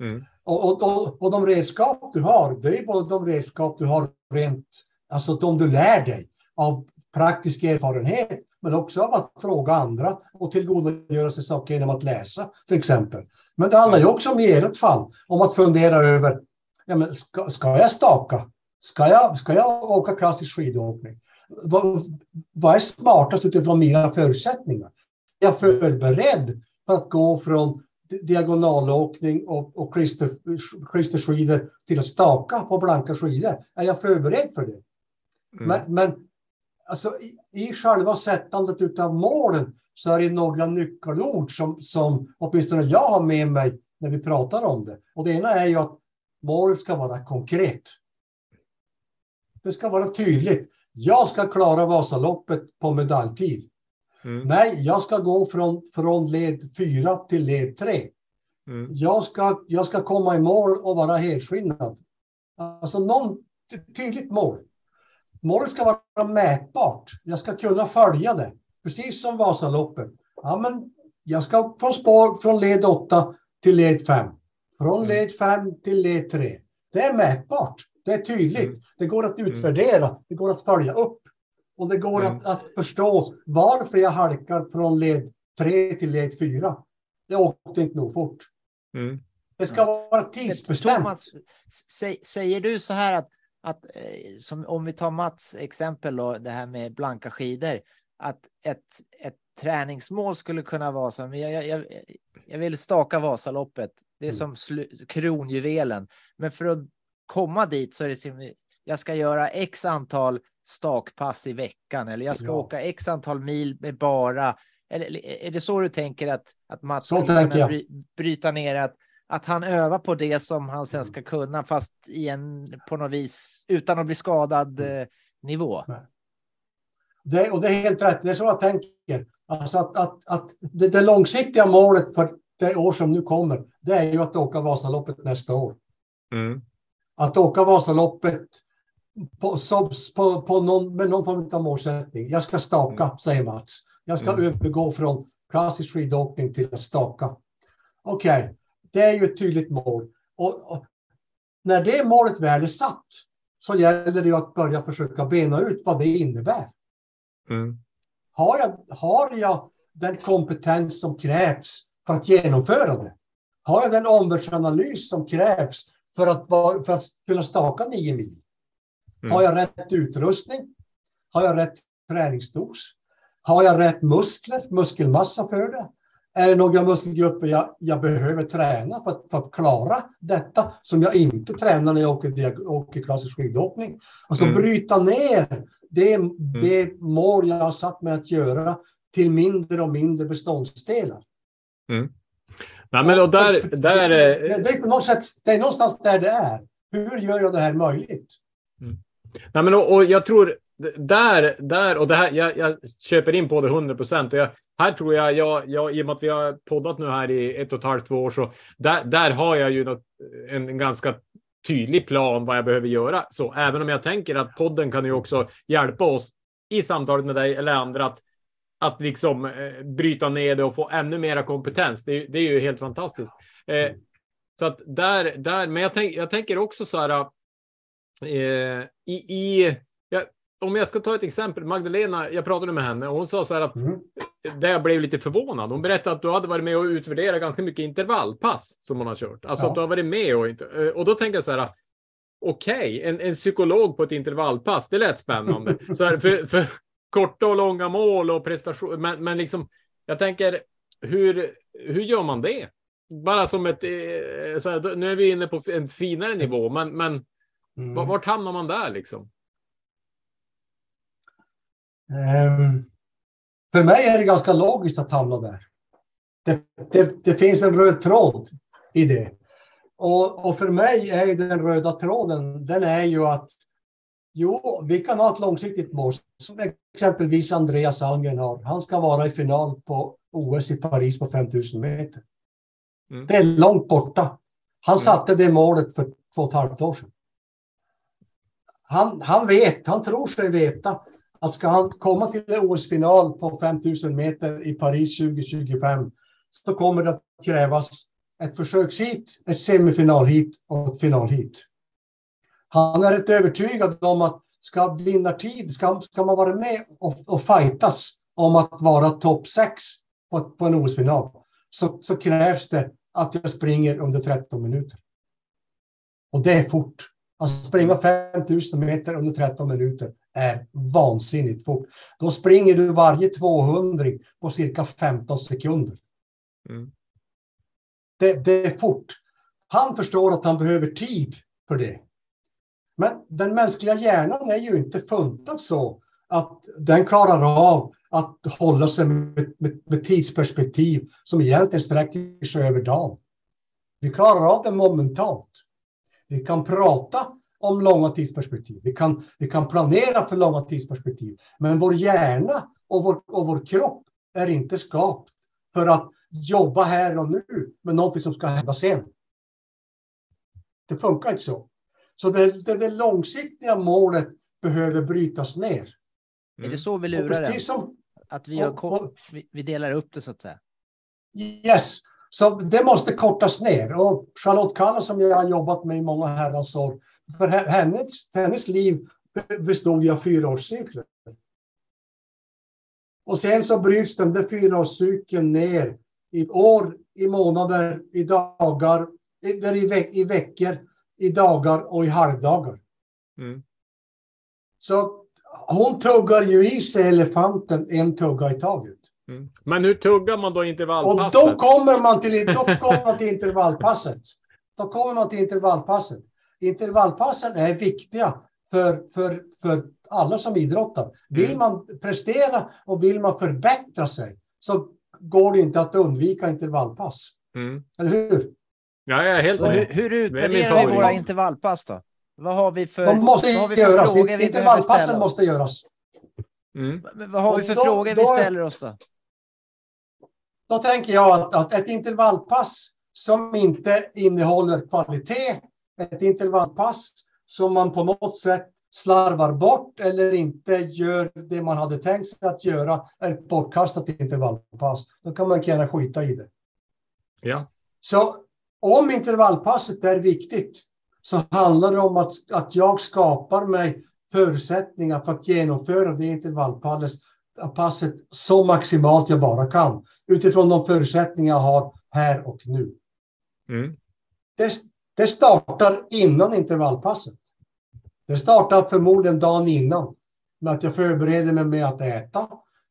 Mm. Och, och, och, och de redskap du har, det är både de redskap du har rent, alltså de du lär dig av praktisk erfarenhet, men också av att fråga andra och tillgodogöra sig saker genom att läsa till exempel. Men det handlar ju också om i ert fall, om att fundera över, ja, men ska, ska jag staka? Ska jag, ska jag åka klassisk skidåkning? Vad, vad är smartast utifrån mina förutsättningar? Är jag förberedd för att gå från diagonalåkning och, och klister, klisterskidor till att staka på blanka skidor. Är jag förberedd för det? Mm. Men, men alltså, i, i själva sättandet av målen så är det några nyckelord som, som åtminstone jag har med mig när vi pratar om det. Och det ena är ju att målet ska vara konkret. Det ska vara tydligt. Jag ska klara Vasaloppet på medaljtid. Mm. Nej, jag ska gå från, från led 4 till led 3. Mm. Jag ska, jag ska komma i mål och vara helskinnad. Alltså någon tydligt mål. Målet ska vara mätbart. Jag ska kunna följa det. Precis som Vasaloppet. Ja, men jag ska från spår från led 8 till led 5. Från Mm. led 5 till led 3. Det är mätbart. Det är tydligt. Mm. Det går att utvärdera. Det går att följa upp. Och det går Mm. att, att förstå varför jag halkar från led 3 till led 4. Jag åkte inte nog fort. Mm. Det ska vara tidsbestämt. Thomas, sä, säger du så här att, att eh, som om vi tar Mats exempel då, det här med blanka skidor, att ett, ett träningsmål skulle kunna vara som jag, jag, jag, vill staka Vasaloppet. Det är Mm. som slu, kronjuvelen, men för att komma dit så är det som jag ska göra x antal stakpass i veckan eller jag ska Ja. åka x antal mil med bara. Eller är det så du tänker att att Mats Så tänker bry, bryta ner att att han övar på det som han sen ska kunna, fast i en på något vis utan att bli skadad Mm. eh, nivå. Det, och det är helt rätt. Det är så jag tänker. Alltså att, att, att det, det långsiktiga målet för det år som nu kommer, det är ju att åka Vasaloppet nästa år. Mm. Att åka Vasaloppet på, så, på, på någon, med någon form av målsättning. Jag ska staka, säger Mats. Jag ska Mm. övergå från klassisk skidåkning till att staka. Okej, det är ju ett tydligt mål. Och, och när det målet väl är satt så gäller det ju att börja försöka bena ut vad det innebär. Mm. Har jag, har jag den kompetens som krävs för att genomföra det? Har jag den omvärldsanalys som krävs för att, för att kunna staka nio mil? Mm. Har jag rätt utrustning? Har jag rätt träningsdos? Har jag rätt muskler, muskelmassa för det? Är det några muskelgrupper jag, jag behöver träna för att, för att klara detta som jag inte tränar när jag åker, åker klassisk skidåkning? Alltså Mm. bryta ner det, det mål jag har satt mig att göra till mindre och mindre beståndsdelar. Nej, men och där, där, det, eh, det, är sätt, det är någonstans där det är. Hur gör jag det här möjligt? Nej, men och, och jag tror där, där och det här, jag, jag köper in på det 100 procent. Här tror jag, jag, jag, i och med att vi har poddat nu här i ett och ett halvt, två år, så där, där har jag ju något, eh, en, ganska tydlig plan vad jag behöver göra. Så även om jag tänker att podden kan ju också hjälpa oss i samtalet med dig eller andra att, att liksom eh, bryta ner det och få ännu mera kompetens. Det, är ju- det är ju helt fantastiskt. Eh, så att där, där, men jag, tänk, jag tänker också så här. Eh, i, i, om jag ska ta ett exempel, Magdalena, jag pratade med henne och hon sa så här att Mm. där jag blev lite förvånad. Hon berättade att du hade varit med och utvärderat ganska mycket intervallpass som hon har kört. Alltså Ja. att du har varit med och inte. eh, Och då tänker jag så här. Okej, en, en psykolog på ett intervallpass, det lät spännande. Så här, för, för korta och långa mål och prestation. Men, men liksom, jag tänker, hur, hur gör man det? Bara som ett, eh, så här, nu är vi inne på en finare nivå, men, men Mm. var- vart hamnar man där liksom? Ehm, för mig är det ganska logiskt att hamna där. Det, det, det finns en röd tråd i det. Och, och för mig är den röda tråden, den är ju att jo, vi kan ha ett långsiktigt mål, som exempelvis Andreas Almgren har. Han ska vara i final på OS i Paris på 5000 meter. Mm. Det är långt borta. Han satte det målet för två och ett halvt år sedan. Han, han vet, han tror sig veta att ska han komma till en OS-final på 5000 meter i Paris 2025 så kommer det att krävas ett försökshit, ett semifinalhit och ett finalhit. Han är rätt övertygad om att ska vinnartid, ska, ska man vara med och, och fightas om att vara topp 6 på, på en OS-final så, så krävs det att jag springer under 13 minuter. Och det är fort. Alltså springa 5000 meter under 13 minuter är vansinnigt fort. Då springer du varje 200 på cirka 15 sekunder. Mm. Det, det är fort. Han förstår att han behöver tid för det. Men den mänskliga hjärnan är ju inte funtad så att den klarar av att hålla sig med, med, med tidsperspektiv som egentligen sträcker sig över dagen. Vi klarar av det momentalt. Vi kan prata om långa tidsperspektiv. Vi kan, vi kan planera för långa tidsperspektiv. Men vår hjärna och vår, och vår kropp är inte skapt för att jobba här och nu med något som ska hända sen. Det funkar inte så. Så det, det, det långsiktiga målet behöver brytas ner. Är det så vi lurar den? som, Att vi, och- och- vi delar upp det så att säga? Yes, så det måste kortas ner. Och Charlotte Kalla som jag har jobbat med i många herrans år, för he- hennes, hennes liv be- bestod ju av fyraårscykler. Och sen så bryts den där fyraårscykeln ner i år, i månader, i dagar, i, veck, i veckor, i dagar och i halvdagar. Mm. Så hon tuggar ju i sig elefanten en tugga i taget. Mm. Men hur tuggar man då Och intervallpasset? då kommer man till, då kommer man till intervallpasset. Då kommer man till intervallpasset. Intervallpassen är viktiga för, för, för alla som idrottar. Vill Mm. man prestera och vill man förbättra sig så går det inte att undvika intervallpass. Mm. Eller hur? Ja, jag är helt Och hur, med. hur min utvärderar vi våra intervallpass då? Vad har vi för, De måste vad har vi för göras. frågor vi behöver Intervallpassen måste göras. Mm. Vad har vi Och för då- frågor vi ställer oss då? Då tänker jag att, att ett intervallpass som inte innehåller kvalitet, ett intervallpass som man på något sätt slarvar bort eller inte gör det man hade tänkt sig att göra, är ett bortkastat intervallpass. Då kan man gärna skita i det. Ja. Så om intervallpasset är viktigt så handlar det om att, att jag skapar mig förutsättningar för att genomföra det intervallpasset passet så maximalt jag bara kan utifrån de förutsättningar jag har här och nu. Mm. Det, det startar innan intervallpasset. Det startar förmodligen dagen innan med att jag förbereder mig med att äta,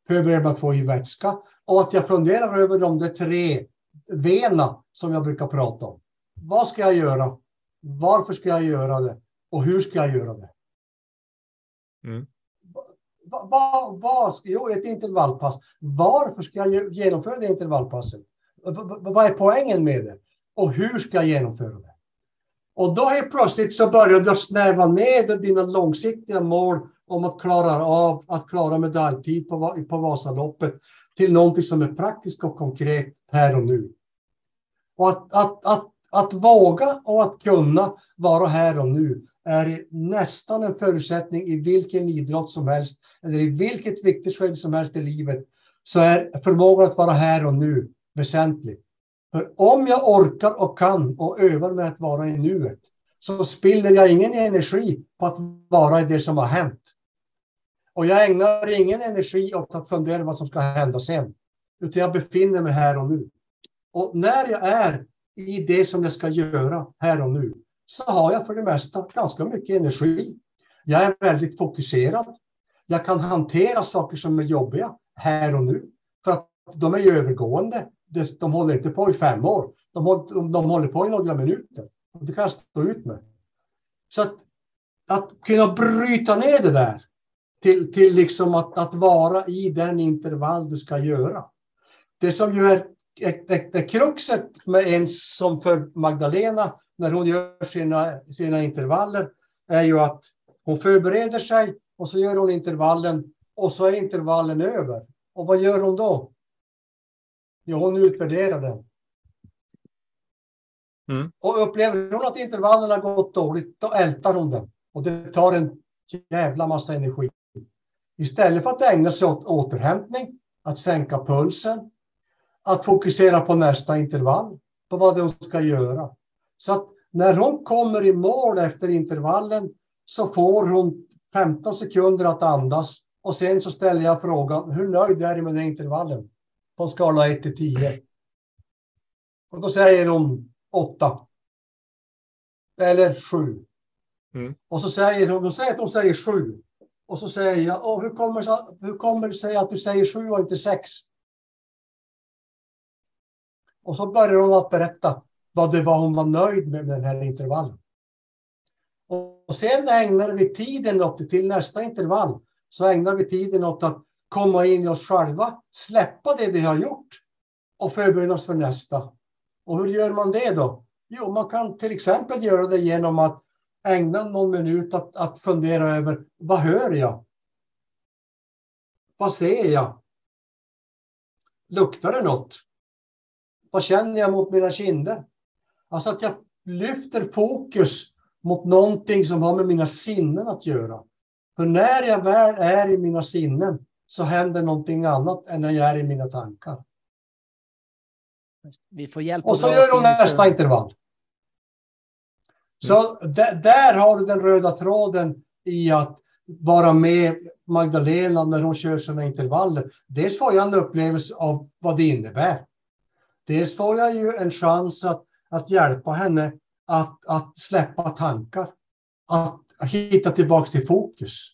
förbereder mig att få i vätska och att jag funderar över de där tre vena som jag brukar prata om. Vad ska jag göra? Varför ska jag göra det? Och hur ska jag göra det? Mm. Vad var jo, ett intervallpass. Varför ska jag genomföra det intervallpasset? V- v- Vad är poängen med det? Och hur ska jag genomföra det? Och då helt plötsligt så börjar du snäva ner dina långsiktiga mål om att klara av att klara medaljtid på, på Vasaloppet till någonting som är praktiskt och konkret här och nu. Och att, att, att, att våga och att kunna vara här och nu är nästan en förutsättning i vilken idrott som helst eller i vilket viktigt skede som helst i livet så är förmågan att vara här och nu väsentlig. För om jag orkar och kan och övar med att vara i nuet så spiller jag ingen energi på att vara i det som har hänt. Och jag ägnar ingen energi åt att fundera vad som ska hända sen. Utan jag befinner mig här och nu. Och när jag är i det som jag ska göra här och nu så har jag för det mesta ganska mycket energi. Jag är väldigt fokuserad. Jag kan hantera saker som är jobbiga här och nu. För att de är ju övergående. De håller inte på i fem år. De håller, de håller på i några minuter. Och Det kan jag stå ut med. Så att, att kunna bryta ner det där till, till liksom att, att vara i den intervall du ska göra. Det som ju är, är, är, är kruxet med en som för Magdalena när hon gör sina, sina intervaller är ju att hon förbereder sig och så gör hon intervallen och så är intervallen över. Och vad gör hon då? Jo, hon utvärderar den. Mm. Och upplever hon att intervallen har gått dåligt, då ältar hon den. Och det tar en jävla massa energi. Istället för att ägna sig åt återhämtning, att sänka pulsen, att fokusera på nästa intervall, på vad hon ska göra. Så att när hon kommer i mål efter intervallen så får hon 15 sekunder att andas och sen så ställer jag frågan hur nöjd är du med den intervallen? På en skala 1 till 10. Och då säger hon 8. Eller 7. Mm. Och så säger hon, säger att hon säger 7. Och så säger jag, Åh, hur, kommer, hur kommer det sig att du säger 7 och inte 6? Och så började hon att berätta vad det var hon var nöjd med, med den här intervallen. Och, och sen ägnade vi tiden åt, till nästa intervall, så ägnade vi tiden åt att komma in i oss själva, släppa det vi har gjort och förbereda oss för nästa. Och hur gör man det då? Jo, man kan till exempel göra det genom att ägna någon minut att, att fundera över vad hör jag? Vad ser jag? Luktar det något? Vad känner jag mot mina kinder? Alltså att jag lyfter fokus mot någonting som har med mina sinnen att göra. För när jag väl är i mina sinnen så händer någonting annat än när jag är i mina tankar. Vi får hjälp Och så gör hon nästa intervall. Så där, där har du den röda tråden i att vara med Magdalena när hon kör sina intervaller. Dels får jag en upplevelse av vad det innebär. Dels får jag ju en chans att, att hjälpa henne att, att släppa tankar. Att hitta tillbaka till fokus.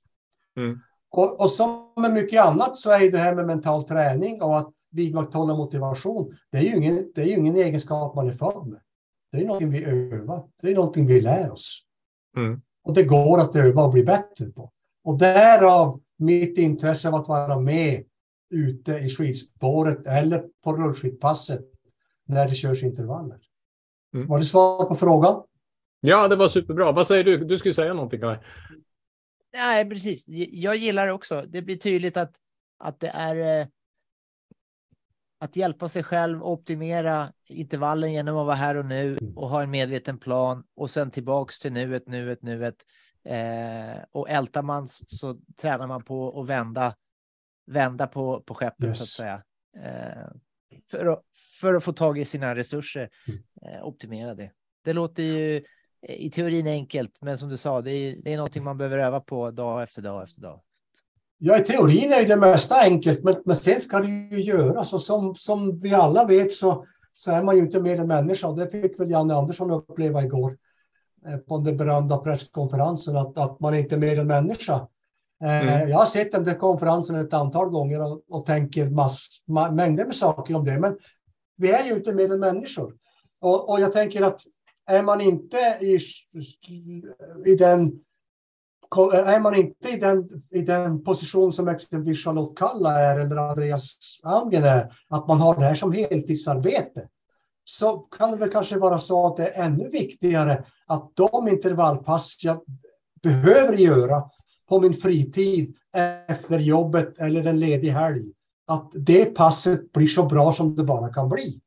Mm. Och, och som med mycket annat så är det här med mental träning och att vidmakthålla motivation. Det är ju ingen, det är ingen egenskap man är född med. Det är någonting vi övar. Det är någonting vi lär oss. Mm. Och det går att öva och bli bättre på. Och därav mitt intresse av att vara med ute i skidspåret eller på rullskidpasset när det körs intervaller. Mm. Var det svar på frågan? Ja, det var superbra. Vad säger du? Du skulle säga någonting, Kaj. Nej, precis. Jag gillar det också. Det blir tydligt att, att det är eh, att hjälpa sig själv, optimera intervallen genom att vara här och nu och ha en medveten plan och sen tillbaks till nuet, nuet, nuet. Eh, och ältar man så tränar man på att vända, vända på, på skeppet Yes. så att säga. Eh, för, att, för att få tag i sina resurser, Mm. eh, optimera det. Det låter ju i teorin enkelt, men som du sa, det är, det är någonting man behöver öva på dag efter dag efter dag. Ja, i teorin är det mesta enkelt, men, men sen ska det ju göras. Och som, som vi alla vet så, så är man ju inte mer än människa. Det fick väl Janne Andersson uppleva igår eh, på den berömda presskonferensen, att, att man inte är mer än människa. Mm. Eh, jag har sett den där konferensen ett antal gånger och, och tänker mass, mängder med saker om det. Men vi är ju inte mer än människor. Och, och jag tänker att är man inte i, i den är man inte i den, i den position som exempelvis Charlotte Kalla är eller Andreas Almgren är, att man har det här som heltidsarbete, så kan det väl kanske vara så att det är ännu viktigare att de intervallpass jag behöver göra på min fritid efter jobbet eller en ledig helg, att det passet blir så bra som det bara kan bli.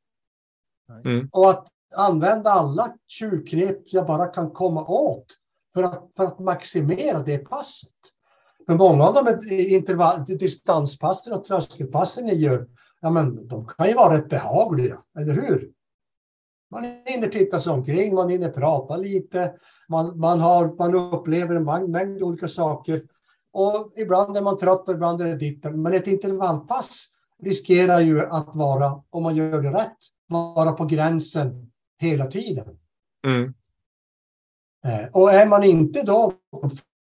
Mm. Och att använda alla tjuvknep jag bara kan komma åt för att, för att maximera det passet. För många av de intervall, distanspassen och tröskelpassen ni gör, ja men de kan ju vara rätt behagliga, eller hur? Man hinner titta sig omkring, man hinner prata lite, man, man, har, man upplever en mängd, mängd olika saker. Och ibland är man trött och ibland är det ditt. Men ett intervallpass riskerar ju att vara, om man gör det rätt, vara på gränsen hela tiden. Mm. Eh, Och är man inte då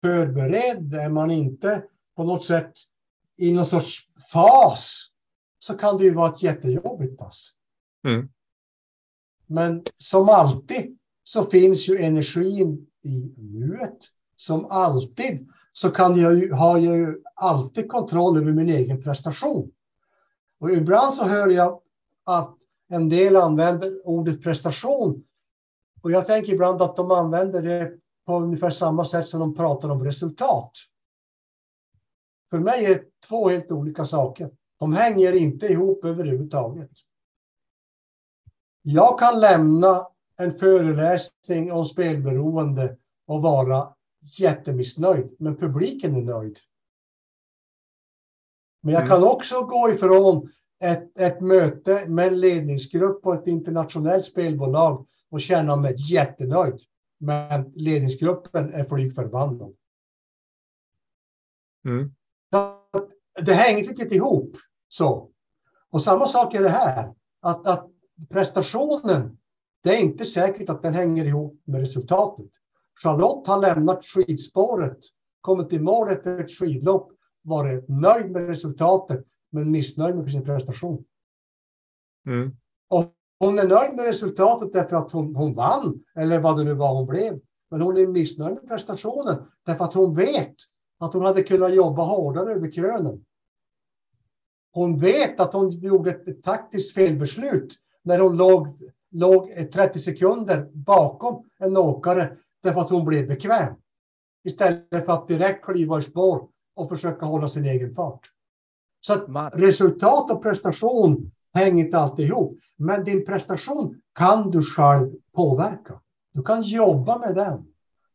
förberedd, är man inte på något sätt i någon sorts fas, så kan det ju vara ett jättejobbigt pass. Mm. Men som alltid så finns ju energin i nuet. Som alltid så kan jag ju, har jag ju alltid kontroll över min egen prestation. Och ibland så hör jag att en del använder ordet prestation. Och jag tänker ibland att de använder det på ungefär samma sätt som de pratar om resultat. För mig är det två helt olika saker. De hänger inte ihop överhuvudtaget. Jag kan lämna en föreläsning om spelberoende och vara jättemissnöjd, men publiken är nöjd. Men jag Mm. kan också gå ifrån ett, ett möte med en ledningsgrupp på ett internationellt spelbolag och känna mig jättenöjd. Men ledningsgruppen är flygförbannad. Mm. Det hänger riktigt ihop. Så. Och samma sak är det här. Att, att prestationen, det är inte säkert att den hänger ihop med resultatet. Charlotte har lämnat skidspåret, kommit i mål efter ett skidlopp, varit nöjd med resultatet, men missnöjd med sin prestation. Mm. Och Hon är nöjd med resultatet därför att hon, hon vann, eller vad det nu var hon blev. Men hon är missnöjd med prestationen därför att hon vet att hon hade kunnat jobba hårdare över krönen. Hon vet att hon gjorde ett taktiskt felbeslut när hon låg, låg 30 sekunder bakom en åkare därför att hon blev bekväm. Istället för att direkt kliva i spår och försöka hålla sin egen fart. Så resultat och prestation hänger inte alltid ihop. Men din prestation kan du själv påverka. Du kan jobba med den.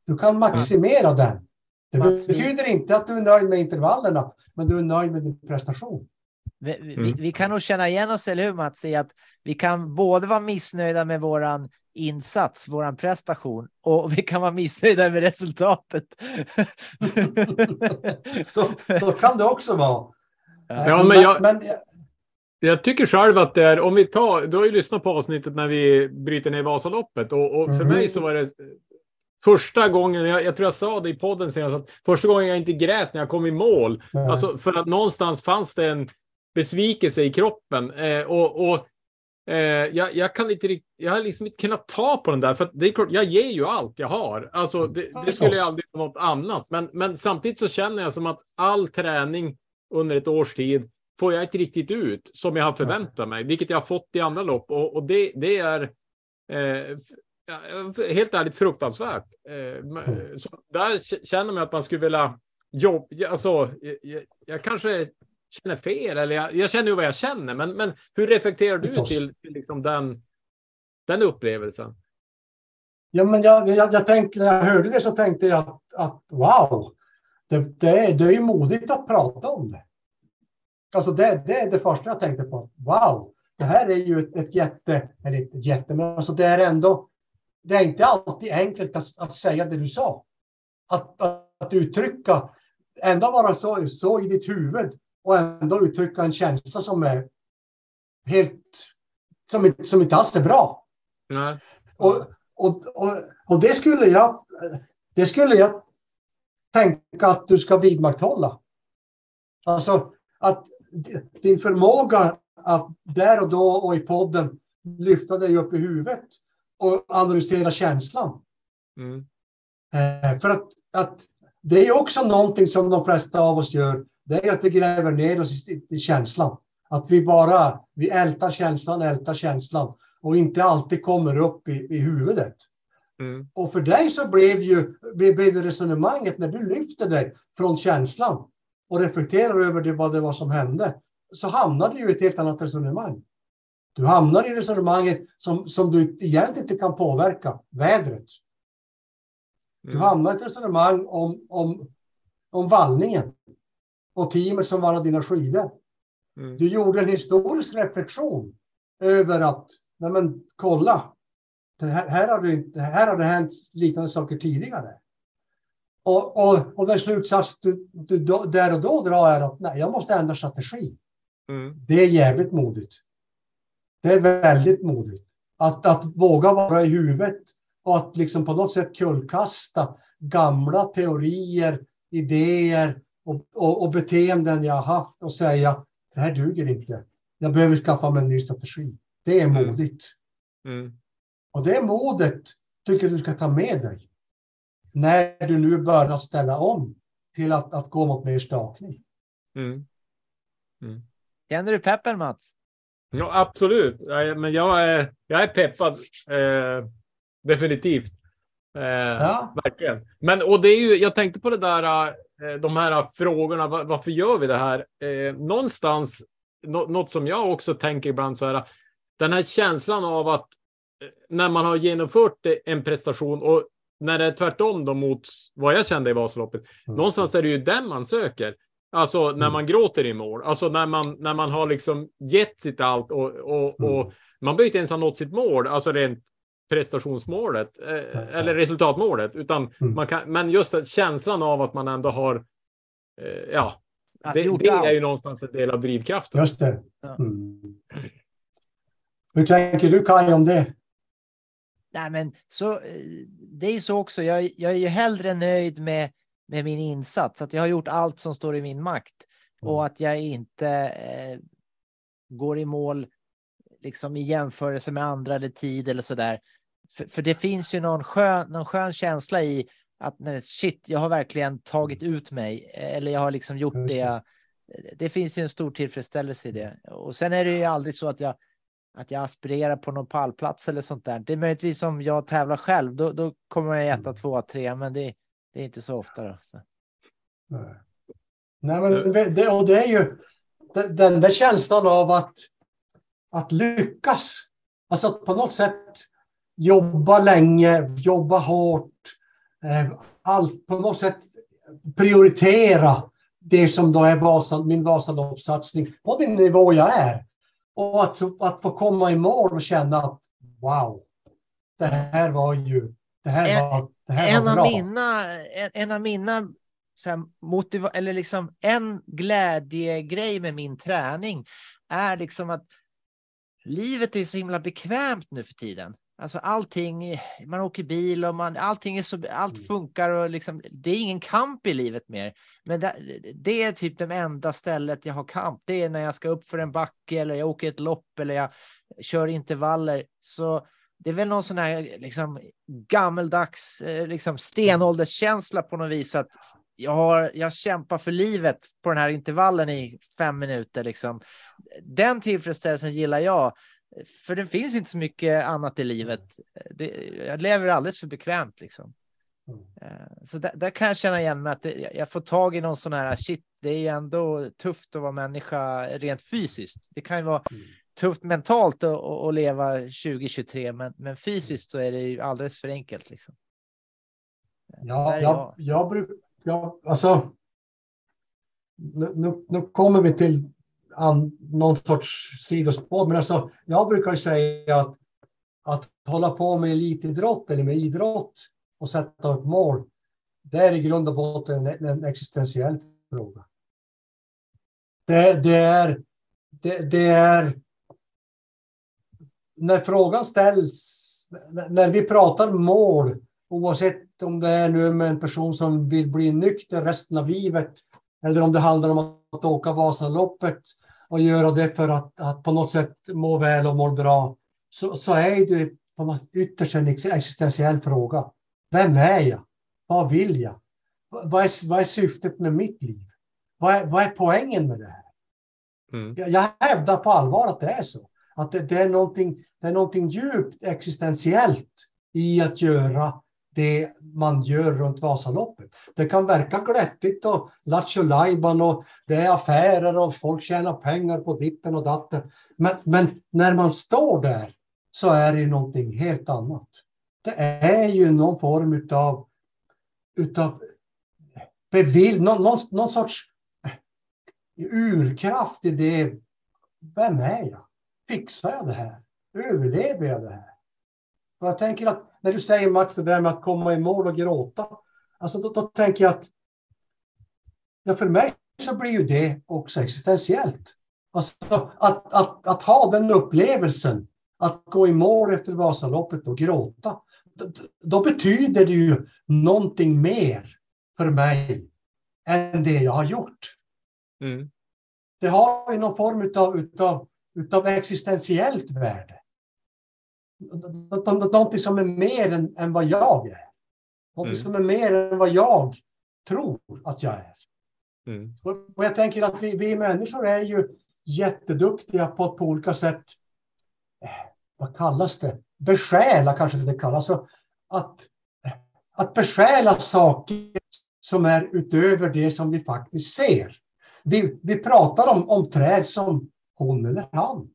Du kan maximera den. Det betyder inte att du är nöjd med intervallerna, men du är nöjd med din prestation. Vi, vi, Mm. vi kan nog känna igen oss, eller hur Mats, i att vi kan både vara missnöjda med våran insats, våran prestation, och vi kan vara missnöjda med resultatet. <laughs> Så, så kan det också vara. Ja, men jag- men, Jag tycker själv att det är, om vi tar, du har ju lyssnat på avsnittet när vi bryter ner Vasaloppet och, och för Mhm. mig så var det första gången, jag, jag tror jag sa det i podden senast, att första gången jag inte grät när jag kom i mål. Nej. Alltså för att någonstans fanns det en besvikelse i kroppen. Eh, och, och eh, jag, jag kan inte jag har liksom inte kunnat ta på den där, för det är klart, jag ger ju allt jag har. Alltså det, det skulle jag aldrig på något annat, men, men samtidigt så känner jag som att all träning under ett års tid får jag inte riktigt ut som jag har förväntat mig, vilket jag har fått i andra lopp. Och, och det, det är eh, helt ärligt fruktansvärt. Eh, men- så där känner man att man skulle vilja jobba, alltså jag, jag, jag kanske känner fel eller jag, jag känner ju vad jag känner, men, men hur reflekterar du till, till liksom den, den upplevelsen? Ja, men jag, jag, jag tänkte, när jag hörde det så tänkte jag att, att wow, det, det, är, det är ju modigt att prata om det. Alltså det, det är det första jag tänkte på. Wow, det här är ju ett, ett jätte, eller inte ett jätte, men alltså det är ändå, det är inte alltid enkelt att, att säga det du sa. Att, att, att uttrycka, ändå vara så, så i ditt huvud och ändå uttrycka en känsla som är helt, som, som inte alls är bra. Nej. Och, och, och, och det skulle jag det skulle jag tänka att du ska vidmakthålla. Alltså att din förmåga att där och då och i podden lyfta dig upp i huvudet och analysera känslan. Mm. Eh, för att, att det är ju också någonting som de flesta av oss gör. Det är att vi gräver ner oss i, i känslan. Att vi bara vi ältar känslan, ältar känslan och inte alltid kommer upp i, i huvudet. Mm. Och för dig så blev ju blev resonemanget när du lyfter dig från känslan och reflekterar över det, vad det var som hände, så hamnar du i ett helt annat resonemang. Du hamnar i resonemanget som, som du egentligen inte kan påverka, vädret. Du Mm. hamnar i ett resonemang om, om, om vallningen och teamet som vann dina skidor. Mm. Du gjorde en historisk reflektion över att, nej men kolla, det här, här, har det, här har det hänt liknande saker tidigare. Och, och, och den slutsats du, du där och då drar är att nej, jag måste ändra strategi. Mm. Det är jävligt modigt. Det är väldigt modigt. Att, att våga vara i huvudet och att liksom på något sätt kullkasta gamla teorier, idéer och, och, och beteenden jag har haft och säga det här duger inte. Jag behöver skaffa mig en ny strategi. Det är Mm. modigt. Mm. Och det modet tycker jag du ska ta med dig. När du nu börjar ställa om till att, att gå mot mer stakning. Mm. Känner du peppen Mats? Ja, absolut. Nej, Men jag är, jag är peppad. Eh, definitivt. Eh, Ja. Verkligen. Men och det är ju, jag tänkte på det där, eh, de här frågorna. va- Varför gör vi det här? Eh, någonstans, nå- något som jag också tänker ibland så här. Den här känslan av att eh, när man har genomfört eh, en prestation och när det är tvärtom då mot vad jag kände i Vasaloppet. Mm. Någonstans är det ju den man söker. Alltså när man gråter i mål, alltså när man, när man har liksom gett sitt allt och, och, Mm. och man behöver inte ens ha nått sitt mål, alltså rent prestationsmålet eh, eller resultatmålet, utan Mm. man kan, men just att känslan av att man ändå har, eh, ja, Att det, gjort det är ju någonstans en del av drivkraften. Just det. Mm. Hur tänker du Kaj om det? Nej, men så, eh, det är ju så också. Jag, jag är ju hellre nöjd med, med min insats, att jag har gjort allt som står i min makt och att jag inte eh, går i mål liksom i jämförelse med andra eller tid eller så där. För, för det finns ju någon skön, någon skön känsla i att när shit, jag har verkligen tagit ut mig eller jag har liksom gjort det. det. jag- Det finns ju en stor tillfredsställelse i det. Och sen är det ju aldrig så att jag att jag aspirerar på någon pallplats eller sånt där. Det är möjligtvis om jag tävlar själv, då, då kommer jag etta, tvåa, trea, men det, det är inte så ofta. Då. Så. Nej. Men det, och det är ju de- den där känslan av att, att lyckas. Alltså att på något sätt jobba länge, jobba hårt. Eh, allt på något sätt prioritera det som då är Vasa, min Vasaloppssatsning på den nivå jag är. Och att, att få komma i mål och känna att wow, det här var ju, det här En- var, det här En var av bra. mina, en, en av mina så här, motiva- eller liksom en glädjegrej med min träning är liksom att livet är så himla bekvämt nu för tiden. Alltså allting, man åker bil och man, allting är så, allt Mm. funkar och liksom, det är ingen kamp i livet mer. Men det, det är typ det enda stället jag har kamp. Det är när jag ska upp för en backe eller jag åker ett lopp eller jag kör intervaller. Så det är väl någon sån här liksom gammeldags eh, liksom stenålderskänsla på något vis att jag har, jag kämpar för livet på den här intervallen i fem minuter liksom. Den tillfredsställelsen gillar jag, för det finns inte så mycket annat i livet. Det, jag lever alldeles för bekvämt liksom. Mm. Eh, Så där, där kan jag känna igen mig att det, jag får tag i någon sån här shit. Det är ju ändå tufft att vara människa rent fysiskt. Det kan ju vara Mm. tufft mentalt att, att, leva 2023, men, men fysiskt så är det ju alldeles för enkelt. Liksom. Ja, Där är jag, jag brukar, jag, alltså. Nu, nu, nu kommer vi till an, någon sorts sidospår, men alltså, jag brukar ju säga att, att hålla på med elitidrott eller med idrott och sätta upp mål, det är i grund och botten en, en existentiell fråga. Det, det, är, det, det är när frågan ställs, när- när vi pratar mål, oavsett om det är nu med en person som vill bli nykter resten av livet, eller om det handlar om att åka Vasaloppet och göra det för att, att på något sätt må väl och må bra, så, så är det på något ytterst en ex- existentiell fråga. Vem är jag? Vad vill jag? Vad- Vad är, vad är syftet med mitt liv? Vad är, vad är poängen med det här? Mm. Jag, jag hävdar på allvar att det är så. Att det, det, är någonting, det är någonting djupt existentiellt i att göra det man gör runt Vasaloppet. Det kan verka glättigt och lattjo lajban och det är affärer och folk tjänar pengar på ditten och datten. Men, men när man står där så är det ju någonting helt annat. Det är ju någon form utav, utav bevill, någon, någon, någon sorts urkraft i det. Vem är jag? Fixar jag det här? Överlever jag det här? Och jag tänker att när du säger Max det där med att komma i mål och gråta. Alltså då, då tänker jag att ja, för mig så blir ju det också existentiellt. Alltså att, att, att ha den upplevelsen, att gå i mål efter Vasaloppet och gråta. Då, då betyder det ju någonting mer för mig än det jag har gjort. Mm. Det har ju någon form utav, utav, utav existentiellt värde. Nå- nå- Någonting som är mer än, än vad jag är. Någonting Mm. som är mer än vad jag tror att jag är. Mm. Och och jag tänker att vi, vi människor är ju jätteduktiga på att på olika sätt, eh, vad kallas det? Besjäla kanske det kallas. Alltså att, att besjäla saker som är utöver det som vi faktiskt ser. Vi, vi pratar om, om träd som hon eller han.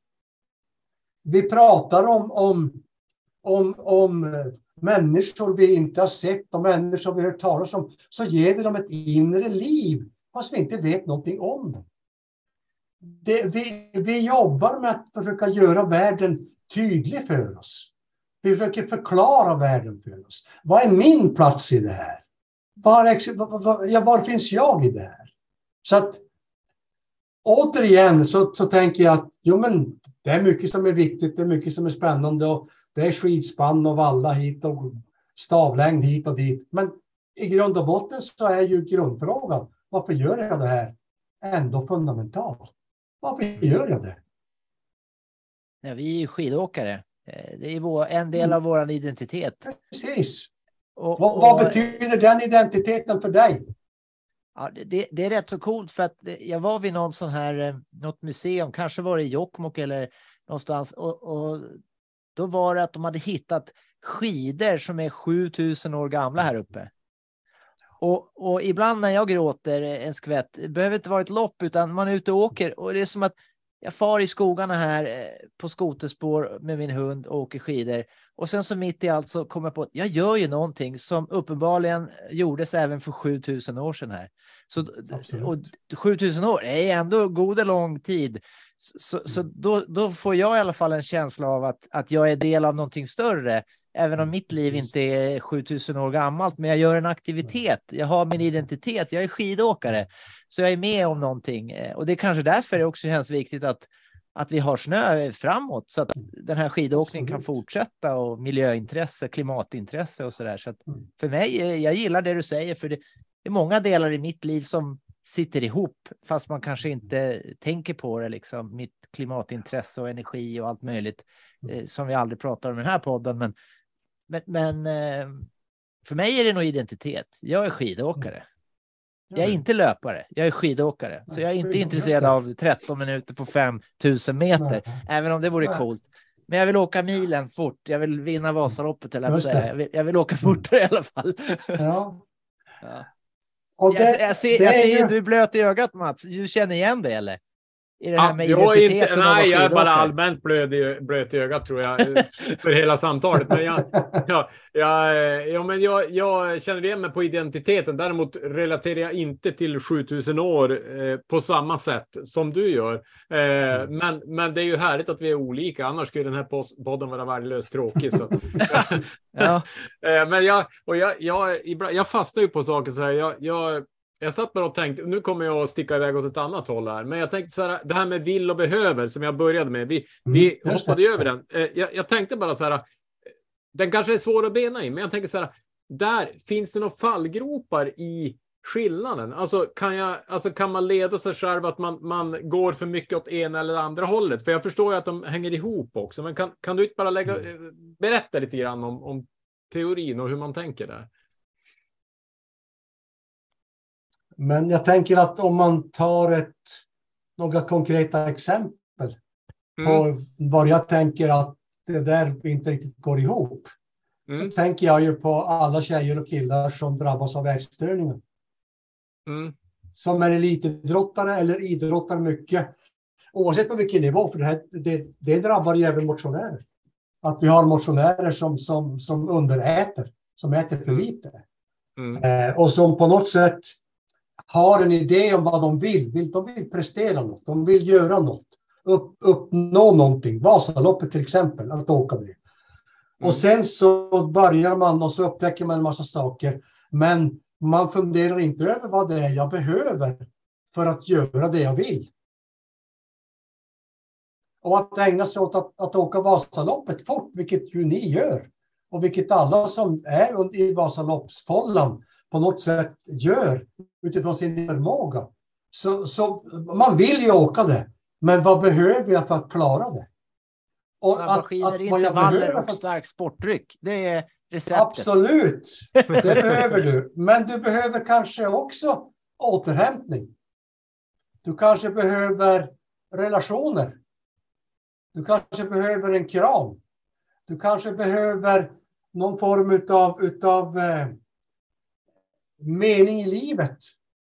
Vi pratar om, om, om, om människor vi inte har sett och människor vi har hört talas om. Så ger vi dem ett inre liv fast vi inte vet någonting om det. det vi, vi jobbar med att försöka göra världen tydlig för oss. Vi försöker förklara världen för oss. Vad är min plats i det här? Var, var, var, var finns jag i det här? Så att återigen så, så tänker jag att jo, men det är mycket som är viktigt, det är mycket som är spännande och det är skidspann och valla hit och stavlängd hit och dit. Men i grund och botten så är ju grundfrågan varför gör jag det här ändå fundamental? Varför gör jag det? Ja, vi är ju skidåkare. Eh, Det är vår, en del av vår identitet. Precis. Och, Vad, vad och- betyder den identiteten för dig? Ja, det- det, är rätt så coolt för att jag var vid någon sån här, eh, något museum, kanske var det i Jokkmokk eller någonstans och, och då var det att de hade hittat skidor som är 7000 år gamla här uppe. Och, och ibland när jag gråter en skvätt, det behöver inte vara ett lopp utan man är ute och åker och det är som att jag far i skogarna här eh, på skoterspår med min hund och åker skidor. Och sen så mitt i allt så kommer jag på att jag gör ju någonting som uppenbarligen gjordes även för 7000 år sedan här. Så, Absolut. och 7000 år är ändå god och lång tid. Så, så då, då får jag i alla fall en känsla av att, att jag är del av någonting större. Även om mitt liv inte är 7000 år gammalt, men jag gör en aktivitet. Jag har min identitet. Jag är skidåkare, så jag är med om någonting. Eh, Och det är kanske därför det också känns viktigt att, att vi har snö framåt så att den här skidåkningen kan Absolut. fortsätta och miljöintresse, klimatintresse och så där. Så Mm. för mig, eh, jag gillar det du säger, för det, det är många delar i mitt liv som sitter ihop, fast man kanske inte tänker på det, liksom mitt klimatintresse och energi och allt möjligt eh, som vi aldrig pratar om i den här podden. Men, men, men eh, för mig är det nog identitet. Jag är skidåkare. Jag är inte löpare, jag är skidåkare. Så jag är inte intresserad av 13 minuter på 5000 meter, även om det vore coolt. Men jag vill åka milen fort. Jag vill vinna Vasaloppet, eller jag, vill, jag vill åka fortare i alla fall. Ja. <laughs> Ja. Och det, jag, jag ser, jag ser ju- du är blöt i ögat Mats. Du känner igen det eller? I det här Ja, med jag inte, nej, jag är bara allmänt blöd i, blöt i ögat tror jag för hela samtalet. Men jag, ja, jag, ja, men jag, jag känner igen mig på identiteten. Däremot relaterar jag inte till 7000 år eh, på samma sätt som du gör. Eh, men, men det är ju härligt att vi är olika. Annars skulle den här podden vara värdelöst tråkig. Så. <laughs> Ja, <laughs> Eh, Men jag, och jag, jag, ibland, jag fastnar ju på saker så här. Jag, jag, jag satt bara och tänkte, nu kommer jag att sticka iväg åt ett annat håll här, men jag tänkte så här, det här med vill och behöver som jag började med, vi, vi Mm, just hoppade över den. Eh, Jag, jag tänkte bara så här, den kanske är svår att bena i, men jag tänker så här, där finns det några fallgropar i skillnaden? Alltså kan, jag, alltså kan man leda sig själv att man, man går för mycket åt ena eller andra hållet? För jag förstår ju att de hänger ihop också, men kan, kan du inte bara lägga, Mm. eh, berätta lite grann om, om teorin och hur man tänker där? Men jag tänker att om man tar ett, några konkreta exempel Mm. på vad jag tänker att det där inte riktigt går ihop. Mm. Så tänker jag ju på alla tjejer och killar som drabbas av ätstörningar. Mm. Som är elitidrottare eller idrottar mycket. Oavsett på vilken nivå, för det, här, det, det drabbar ju även motionärer. Att vi har motionärer som, som, som underäter, som äter för Mm. lite. Mm. Eh, och som på något sätt har en idé om vad de vill. De vill prestera något, de vill göra något, upp, uppnå någonting. Vasaloppet till exempel, att åka det. Och sen så börjar man och så upptäcker man en massa saker. Men man funderar inte över vad det är jag behöver för att göra det jag vill. Och att ägna sig åt att, att åka Vasaloppet fort, vilket ju ni gör. Och vilket alla som är i Vasaloppsfållan på något sätt gör utifrån sin förmåga. Så, så man vill ju åka det. Men vad behöver jag för att klara det? Och snabba skidor, vad jag intervaller och stark sportdryck. Det är receptet. Absolut, det <laughs> behöver du. Men du behöver kanske också återhämtning. Du kanske behöver relationer. Du kanske behöver en kram. Du kanske behöver någon form utav, utav eh, mening i livet.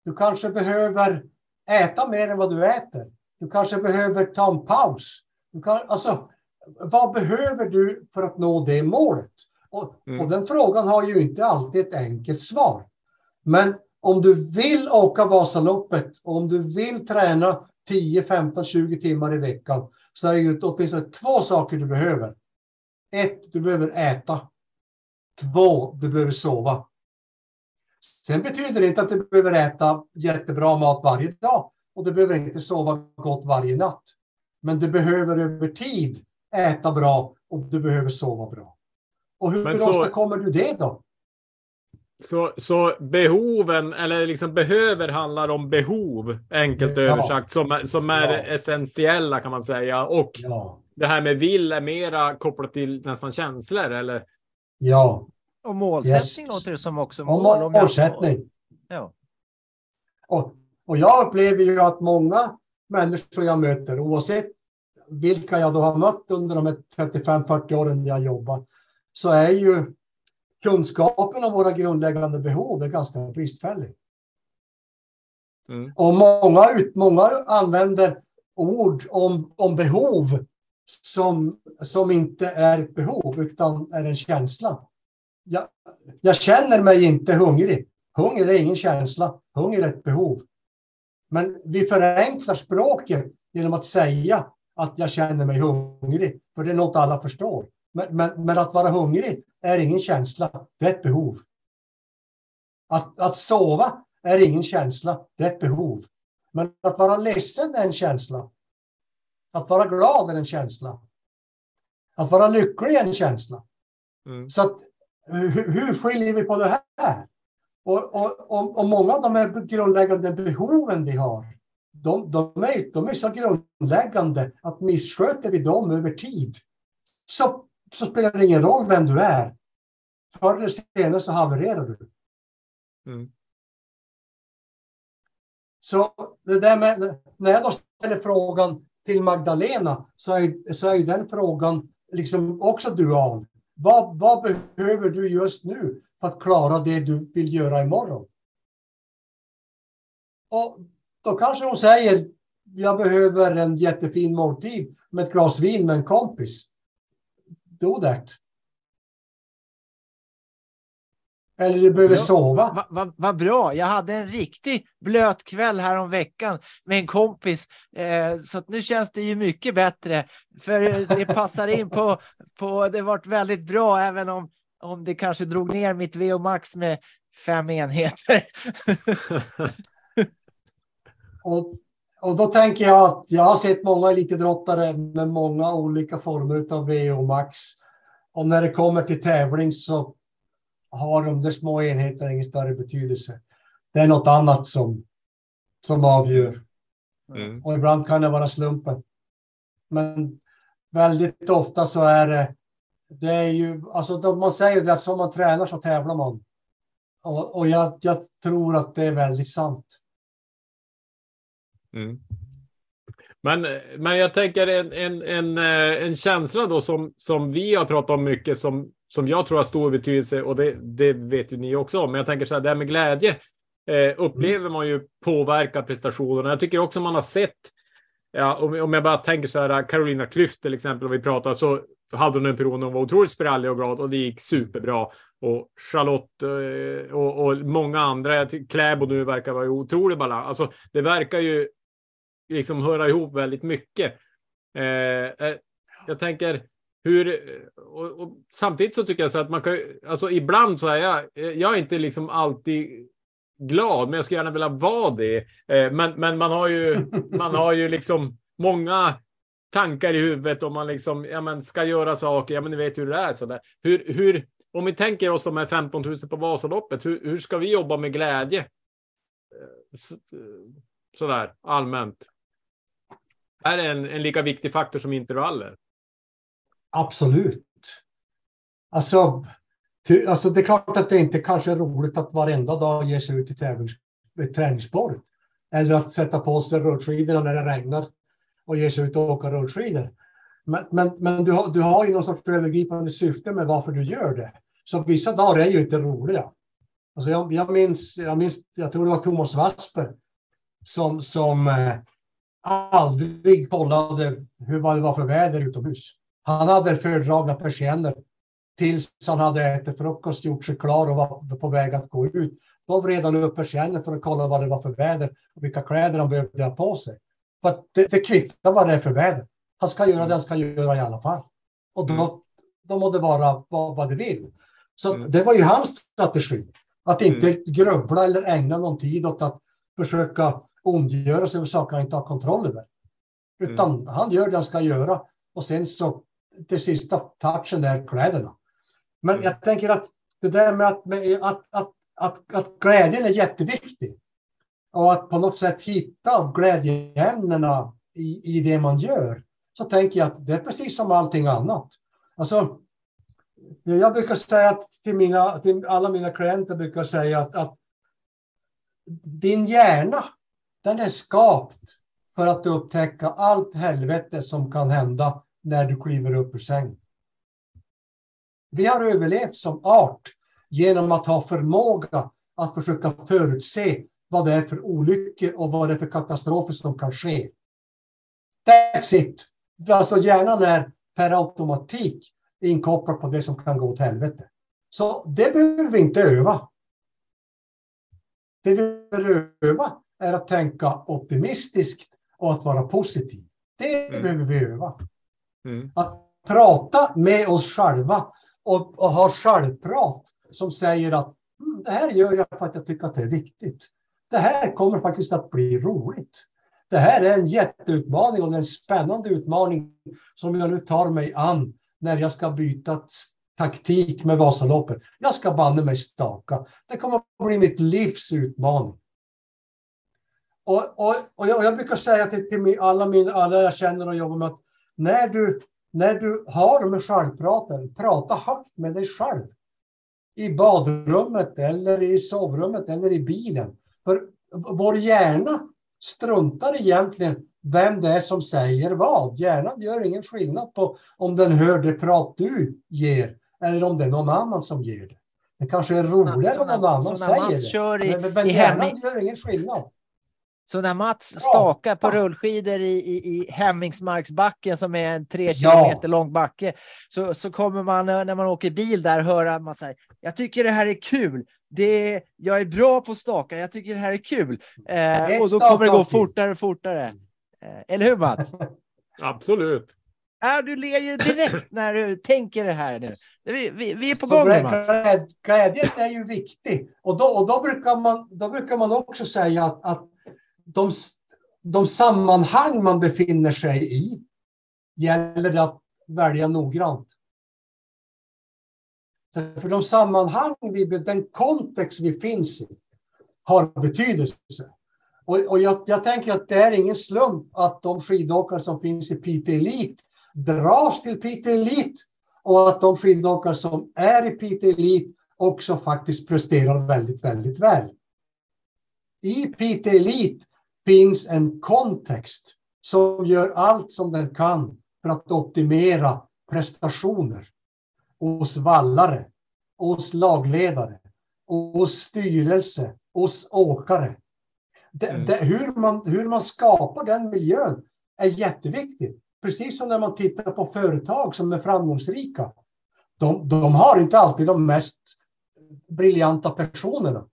Du kanske behöver äta mer än vad du äter. Du kanske behöver ta en paus. Du kan, alltså, vad behöver du för att nå det målet? Och, Mm. och den frågan har ju inte alltid ett enkelt svar. Men om du vill åka Vasaloppet, och om du vill träna 10, 15, 20 timmar i veckan, så är det ju åtminstone två saker du behöver. Ett, du behöver äta. Två, du behöver sova. Sen betyder det inte att du behöver äta jättebra mat varje dag och du behöver inte sova gott varje natt. Men du behöver över tid äta bra och du behöver sova bra. Och hur Men så- åstadkommer du det då? Så, så behoven, eller liksom behöver, handlar om behov, enkelt Ja. översagt, som, som är Ja. essentiella kan man säga. Och Ja, det här med vill är mera kopplat till nästan känslor eller? Ja, Och målsättning Yes. låter det som också. och Mål, om jag- målsättning. Ja. Och, och jag upplever ju att många människor jag möter, oavsett vilka jag då har mött under de här 35-40 åren jag jobbar, så är ju kunskapen om våra grundläggande behov är ganska bristfällig. Mm. Och många, ut, många använder ord om, om behov som, som inte är ett behov utan är en känsla. Jag, jag känner mig inte hungrig. Hunger är ingen känsla. Hunger är ett behov. Men vi förenklar språket genom att säga att jag känner mig hungrig. För det är något alla förstår. Men, men, men att vara hungrig är ingen känsla. Det är ett behov. Att, att sova är ingen känsla. Det är ett behov. Men att vara ledsen är en känsla. Att vara glad är en känsla. Att vara lycklig är en känsla. Mm. Så att, hur, hur skiljer vi på det här? Och, och, och, många av de här grundläggande behoven vi har, de, de, är, de är så grundläggande att missköter vi dem över tid så, så spelar det ingen roll vem du är. Förr eller senare så havererar du. Mm. Så det där med, när jag då ställer frågan till Magdalena så är, så är den frågan liksom också dual. Vad, vad behöver du just nu för att klara det du vill göra imorgon? Och då kanske hon säger, jag behöver en jättefin måltid med ett glas vin med en kompis. Do that. Eller du behöver Ja. sova. Vad va, vad bra. Jag hade en riktig blöt kväll här om veckan med en kompis. Eh, så nu känns det ju mycket bättre. För det passar in på, på det varit väldigt bra även om, om det kanske drog ner mitt VO max med fem enheter. <laughs> Och, och då tänker jag att jag har sett många elitidrottare med många olika former av VO max. Och när det kommer till tävling så har de där små enheterna ingen större betydelse. Det är något annat som, som avgör. Mm. Och ibland kan det vara slumpen. Men väldigt ofta så är det, det är ju, alltså man säger det att som man tränar så tävlar man. Och, och jag, jag tror att det är väldigt sant. Mm. Men, men jag tänker en, en, en, eh, en känsla då som, som vi har pratat om mycket som, som jag tror har stor betydelse och det, det vet ju ni också om. Men jag tänker så här, det här med glädje eh, upplever man ju påverkar prestationerna. Jag tycker också man har sett, ja, om, om jag bara tänker så här, Carolina Klüft till exempel, om vi pratar så hade hon en period när hon var otroligt sprallig och glad och det gick superbra. Och Charlotte eh, och, och många andra, Kläbo nu verkar vara i otrolig balans. Alltså det verkar ju liksom höra ihop väldigt mycket. Eh, eh, jag tänker hur och, och samtidigt så tycker jag så att man kan alltså ibland så är jag. Eh, jag är inte liksom alltid glad, men jag skulle gärna vilja vara det. Eh, men, men man har ju, man har ju liksom många tankar i huvudet om man liksom ja, men ska göra saker. Ja, men ni vet hur det är så där. Hur, hur om vi tänker oss de här 15 000 på Vasaloppet, hur, hur ska vi jobba med glädje? Eh, så- eh, Sådär allmänt. Är det en, en lika viktig faktor som intervaller? Absolut. Alltså, ty, alltså, det är klart att det inte kanske är roligt att varenda dag ge sig ut i tävlings, träningssport. Eller att sätta på sig rullskidorna när det regnar och ge sig ut och åka rullskidor. Men, men, men du, har, du har ju någon sorts övergripande syfte med varför du gör det. Så vissa dagar är ju inte roliga. Alltså jag, jag, minns, jag minns, jag tror det var Thomas Wasper som, som eh, aldrig kollade hur vad det var för väder utomhus. Han hade fördragna persienner tills han hade ätit frukost, gjort sig klar och var på väg att gå ut. Då vred han upp persiennen för att kolla vad det var för väder och vilka kläder han behövde ha på sig. För att det, det kvittar vad det är för väder. Han ska göra det han ska göra i alla fall. Och då, då må det vara vad, vad det vill. Så Mm. det var ju hans strategi. Att inte grubbla eller ägna någon tid åt att försöka ondgöra sig över saker han inte har kontroll över. Utan han gör det han ska göra och sen så det sista touchen är kläderna. Men Mm. jag tänker att det där med att, med att, att, att, att glädjen är jätteviktig. Och att på något sätt hitta glädjeämnena i, i det man gör. så tänker jag att det är precis som allting annat. Alltså, jag brukar säga att till, mina, till alla mina klienter brukar säga att, att din hjärna, den är skapt för att upptäcka allt helvete som kan hända när du kliver upp ur sängen. Vi har överlevt som art genom att ha förmåga att försöka förutse vad det är för olyckor och vad det är för katastrofer som kan ske. That's it. Alltså hjärnan är per automatik inkopplad på det som kan gå åt helvete. Så det behöver vi inte öva. Det vi behöver öva är att tänka optimistiskt och att vara positiv. Det Mm. behöver vi öva. Mm. Att prata med oss själva och, och ha självprat som säger att "Mm, det här gör jag för att jag tycker att det är viktigt. Det här kommer faktiskt att bli roligt. Det här är en jätteutmaning och det är en spännande utmaning som jag nu tar mig an när jag ska byta taktik med Vasaloppet. Jag ska banne mig staka. Det kommer att bli mitt livs utmaning. Och, och, och, jag, och jag brukar säga till, till min, alla, min, alla jag känner och jobbar med att när du, när du har med självpraten, prata högt med dig själv. I badrummet eller i sovrummet eller i bilen. För vår hjärna struntar egentligen vem det är som säger vad. Hjärnan gör ingen skillnad på om den hör det prat du ger eller om det är någon annan som ger det. Det kanske är roligare om någon annan säger det. men men hjärnan gör ingen skillnad. Så när Mats Ja, stakar på ja. rullskidor i, i, i Hemmingsmarksbacken som är en tre Ja. kilometer lång backe så, så kommer man eh, när man åker bil där höra Mats säga jag tycker det här är kul. Det är, jag är bra på staka. Jag tycker det här är kul. Eh, och då kommer det gå fortare och fortare. Eh, eller hur Mats? <laughs> Absolut. Ja, du ler ju direkt <clears throat> när du tänker det här nu. Vi, vi, vi är på Så gång nu Mats. glä- Glädjen är ju viktig. Och då, och då, brukar, man, då brukar man också säga att, att de, de sammanhang man befinner sig i gäller det att välja noggrant. För de sammanhang, vi, den kontext vi finns i har betydelse. Och, och jag, jag tänker att det är ingen slump att de skidåkare som finns i Piteå Elite dras till Piteå Elite och att de skidåkare som är i Piteå Elite också faktiskt presterar väldigt, väldigt väl. I Piteå Elite finns en kontext som gör allt som den kan för att optimera prestationer hos vallare, hos lagledare, hos styrelse, hos åkare. Det, Mm. det, hur, man, hur man skapar den miljön är jätteviktigt. Precis som när man tittar på företag som är framgångsrika. De, de har inte alltid de mest briljanta personerna.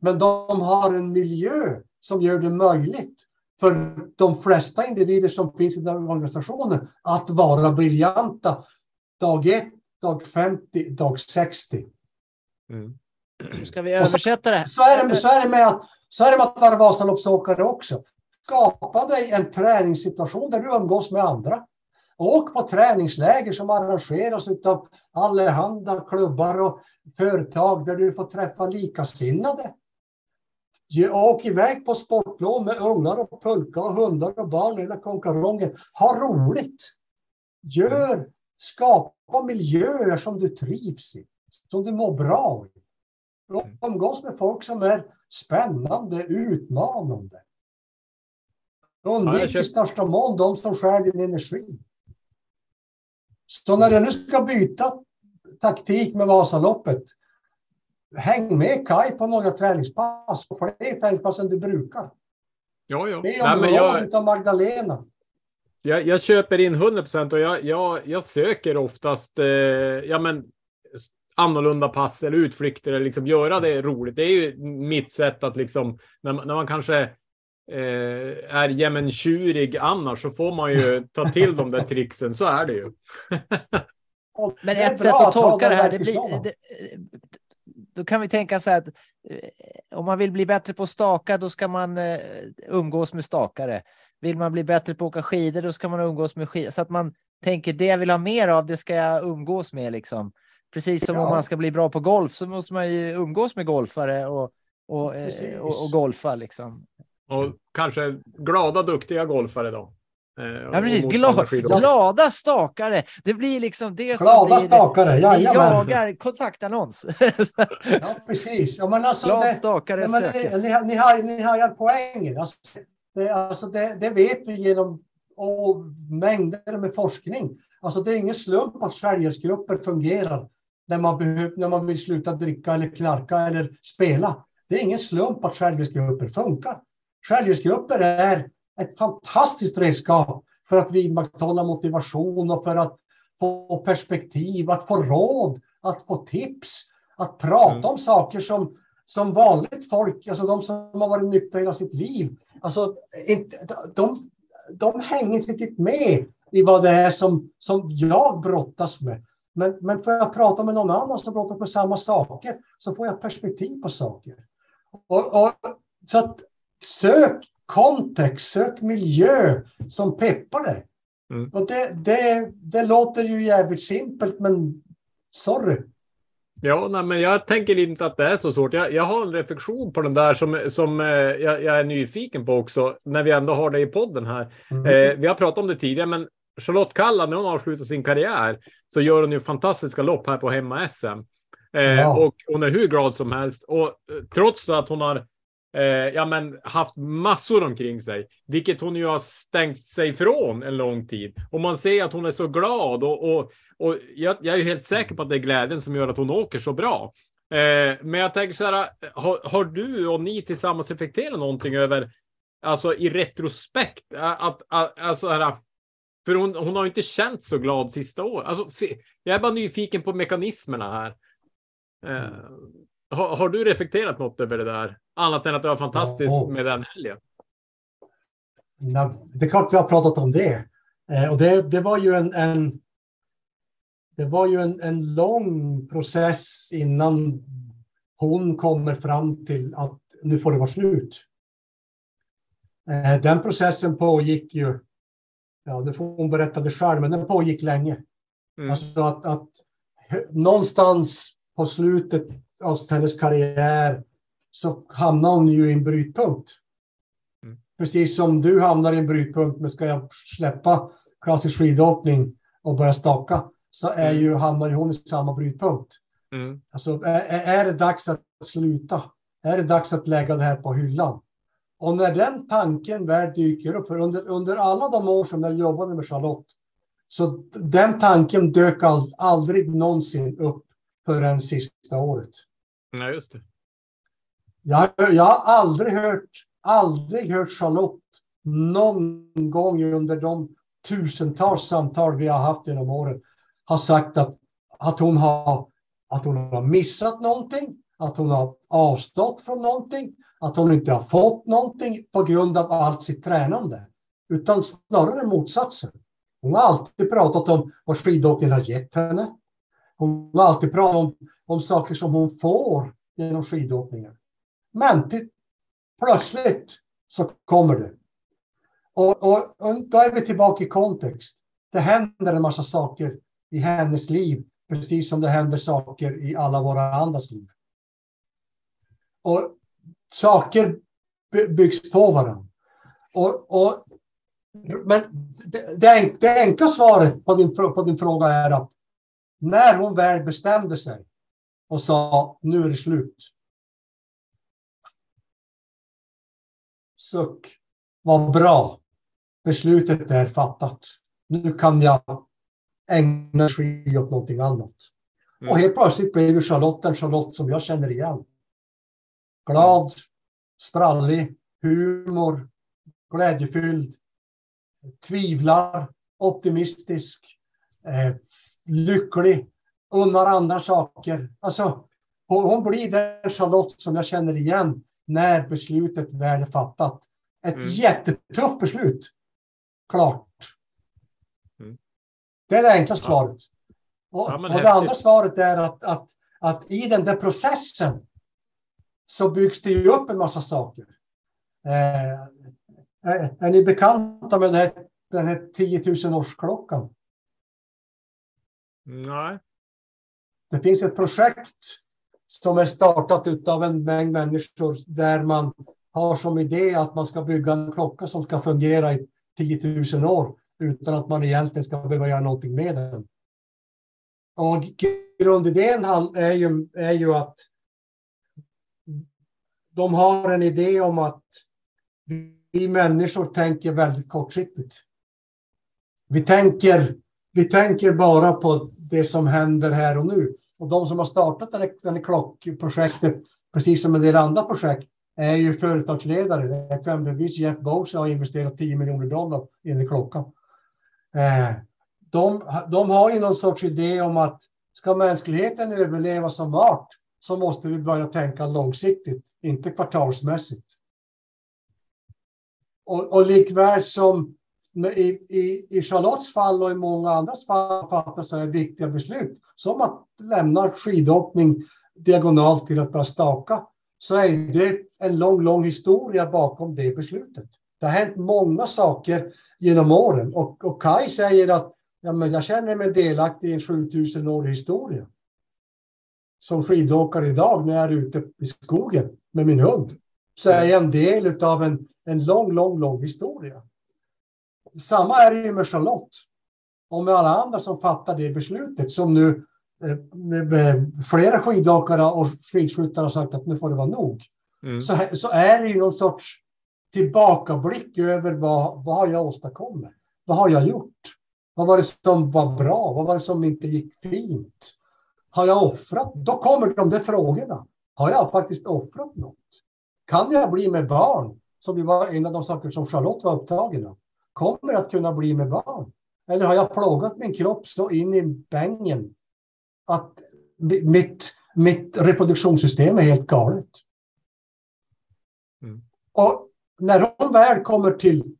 Men de har en miljö som gör det möjligt för de flesta individer som finns i den organisationen att vara briljanta dag 1, dag 50, dag 60. Mm. Ska vi så- översätta det? här? Så är det, så är det, med, att, så är det med att vara Vasaloppsåkare också. Skapa dig en träningssituation där du umgås med andra. Åk på träningsläger som arrangeras av allehanda klubbar och företag där du får träffa likasinnade. Ge- Åk iväg på sportlov med ungar och pulka och hundar och barn eller konkaronger. Ha roligt. Gör, skapa miljöer som du trivs i, som du mår bra i. Umgås med folk som är spännande, utmanande. Ja, jag Undvik i största mån de som skär din energi. Så när du nu ska byta taktik med Vasaloppet, häng med Kai på några träningspass, och fler träningspass än du brukar. Ja, ja. Det Nej, är men om jag, av Magdalena. jag, jag köper in 100 procent och jag, jag, jag söker oftast eh, ja, men, annorlunda pass eller utflykter eller liksom göra det roligt. Det är ju mitt sätt att liksom när man, när man kanske eh, är jämntjurig annars så får man ju <laughs> ta till de där tricksen. Så är det ju. Men det är ett sätt att tolka det här, det blir, det, då kan vi tänka så här att eh, om man vill bli bättre på att staka, då ska man eh, umgås med stakare. Vill man bli bättre på att åka skidor, då ska man umgås med skidor. Så att man tänker det jag vill ha mer av, det ska jag umgås med liksom. Precis som om Ja. man ska bli bra på golf så måste man ju umgås med golfare och, och, eh, och, och golfa liksom. Och kanske glada, duktiga golfare då. Eh, Ja, precis. skidåkare. glada stakare. Det blir liksom det som Glada blir... stakare, Vi jajamän. jagar kontaktannons. <laughs> Ja, precis. Ja, men alltså, Glad det, stakare Ja, men sökes. ni, ni, ni, har, ni har poängen. Alltså, det, alltså det, det vet vi genom och mängder med forskning. Alltså det är ingen slump att skärgårdsgrupper fungerar när man, behöv, när man vill sluta dricka eller knarka eller spela. Det är ingen slump att skärgårdsgrupper funkar. Skärgårdsgrupper är ett fantastiskt redskap för att vidmakthålla motivation och för att få perspektiv, att få råd, att få tips, att prata Mm. om saker som som vanligt folk, alltså de som har varit nyktra hela sitt liv, alltså inte, de, de hänger inte riktigt med i vad det är som, som jag brottas med. Men, men får jag prata med någon annan som brottas med samma saker så får jag perspektiv på saker. Och, och, så att sök kontext, sök miljö som peppar dig. Mm. Och det, det, det låter ju jävligt simpelt, men sorry. Ja, nej, men jag tänker inte att det är så svårt. Jag, jag har en reflektion på den där som, som eh, jag, jag är nyfiken på också, när vi ändå har det i podden här. Mm. Eh, vi har pratat om det tidigare, men Charlotte Kalla, när hon avslutar sin karriär, så gör hon ju fantastiska lopp här på hemma-SM. Eh, Ja. Och hon är hur glad som helst. Och eh, trots att hon har eh, ja, men haft massor omkring sig, vilket hon ju har stängt sig från en lång tid. Och man ser att hon är så glad och, och, och jag, jag är ju helt säker på att det är glädjen som gör att hon åker så bra. Eh, men jag tänker så här, har, har du och ni tillsammans reflekterat någonting över, alltså i retrospekt, att, att alltså här, för hon, hon har ju inte känt så glad sista året. Alltså, jag är bara nyfiken på mekanismerna här. Eh, har, har du reflekterat något över det där? Annat än att det var fantastiskt Ja. med den helgen. Det är klart vi har pratat om det. Eh, och det, det var ju en, en det var ju en, en lång process innan hon kommer fram till att nu får det vara slut. Eh, den processen pågick ju, ja det får hon berätta det själv, men den pågick länge. Mm. Alltså att, att någonstans på slutet av hennes karriär så hamnar hon ju i en brytpunkt. Mm. Precis som du hamnar i en brytpunkt, men ska jag släppa klassisk skidåkning och börja staka så är ju, hamnar ju hon i samma brytpunkt. Mm. Alltså, är, är det dags att sluta? Är det dags att lägga det här på hyllan? Och när den tanken väl dyker upp, för under, under alla de år som jag jobbade med Charlotte, så den tanken dök all, aldrig någonsin upp förrän sista året. Nej, just det. Jag, jag har aldrig hört, aldrig hört Charlotte någon gång under de tusentals samtal vi har haft genom åren har sagt att, att, hon har, att hon har missat någonting, att hon har avstått från någonting, att hon inte har fått någonting på grund av allt sitt tränande. Utan snarare motsatsen. Hon har alltid pratat om vad skidåkningen har gett henne. Hon var alltid bra om, om saker som hon får genom skidåkningen. Men till, plötsligt så kommer det. Och, och, och då är vi tillbaka i kontext. Det händer en massa saker i hennes liv, precis som det händer saker i alla våra andras liv. Och saker by- byggs på varandra. Och, och, men det, det, enkla svaret på din, på din fråga är att när hon väl bestämde sig och sa nu är det slut. Suck. Vad bra. Beslutet är fattat. Nu kan jag ägna energi åt någonting annat. Mm. Och helt plötsligt blev ju Charlotte en Charlotte som jag känner igen. Glad, sprallig, humor, glädjefylld, tvivlar, optimistisk, eh, lycklig, unnar andra saker. Alltså, hon, hon blir den Charlotte som jag känner igen när beslutet väl är fattat. Ett Mm. jättetufft beslut. Klart. Mm. Det är det enkla svaret. Och, Ja, och det andra svaret är att, att, att i den där processen så byggs det ju upp en massa saker. Eh, är, är ni bekanta med det här, den här 10 000 årsklockan? Nej. Det finns ett projekt som är startat av en mängd människor där man har som idé att man ska bygga en klocka som ska fungera i 10 000 år utan att man egentligen ska behöva göra någonting med den. Och grundidén är ju, är ju att de har en idé om att vi människor tänker väldigt kortsiktigt. Vi tänker, vi tänker bara på det som händer här och nu. Och de som har startat det här, det här klockprojektet, precis som en del andra projekt, är ju företagsledare. Exempelvis Jeff Bezos har investerat 10 miljoner dollar i den klockan. Eh, de, de har ju någon sorts idé om att ska mänskligheten överleva som art så måste vi börja tänka långsiktigt, inte kvartalsmässigt. Och, och likväl som i, i, i Charlottes fall och i många andras fall fattas så här viktiga beslut, som att lämna skidåkning diagonalt till att börja staka, så är det en lång, lång historia bakom det beslutet. Det har hänt många saker genom åren och, och Kai säger att ja, men jag känner mig delaktig i en 7000-årig historia. Som skidåkare idag när jag är ute i skogen med min hund så är jag en del av en, en lång, lång, lång historia. Samma är det ju med Charlotte och med alla andra som fattar det beslutet som nu eh, flera skidåkare och skidskyttar har sagt att nu får det vara nog. Mm. Så, så är det ju någon sorts tillbakablick över vad, vad har jag åstadkommit? Vad har jag gjort? Vad var det som var bra? Vad var det som inte gick fint? Har jag offrat? Då kommer de där frågorna. Har jag faktiskt offrat något? Kan jag bli med barn? Som ju var en av de saker som Charlotte var upptagen av. Kommer att kunna bli med barn? Eller har jag plågat min kropp så in i bängen att mitt, mitt reproduktionssystem är helt galet? Mm. Och när de väl kommer till,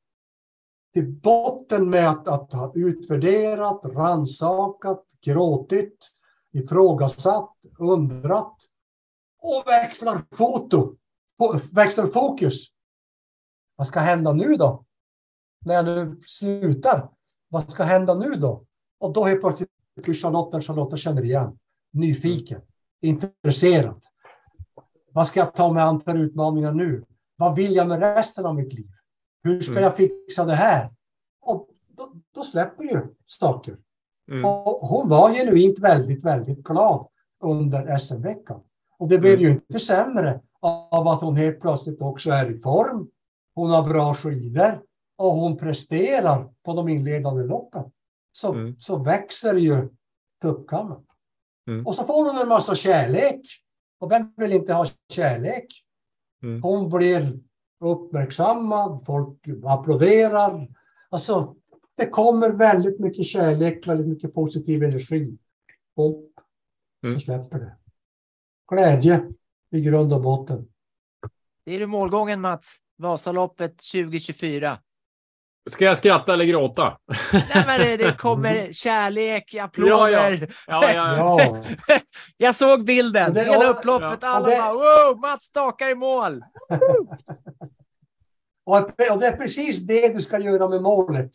till botten med att, att ha utvärderat, ransakat, gråtit, ifrågasatt, undrat och växlar foto, växlar fokus. Vad ska hända nu då? När jag nu slutar, vad ska hända nu då? Och då helt plötsligt blir Charlotte, Charlotte känner igen, nyfiken, intresserad. Vad ska jag ta mig an för utmaningar nu? Vad vill jag med resten av mitt liv? Hur ska Mm. jag fixa det här? Och då, då släpper ju saker. Mm. Och hon var genuint väldigt, väldigt glad under SM-veckan. Och det blev Mm. ju inte sämre av att hon helt plötsligt också är i form. Hon har bra skidor och hon presterar på de inledande loppen. Så, Mm. så växer ju tuppkammen. Mm. Och så får hon en massa kärlek. Och vem vill inte ha kärlek? Mm. Hon blir uppmärksammad, folk applåderar. Alltså, det kommer väldigt mycket kärlek, väldigt mycket positiv energi. Och så Mm. släpper det. Glädje i grund och botten. Det är du målgången Mats. Vasaloppet 2024. Ska jag skratta eller gråta? Nej, men det, kommer kärlek, applåder. Ja, ja. Ja, ja. <laughs> Ja, Jag såg bilden. Det- Hela upploppet. ja. Alla det- bara wow, Mats stakar i mål. <laughs> och, och det är precis det du ska göra med målet.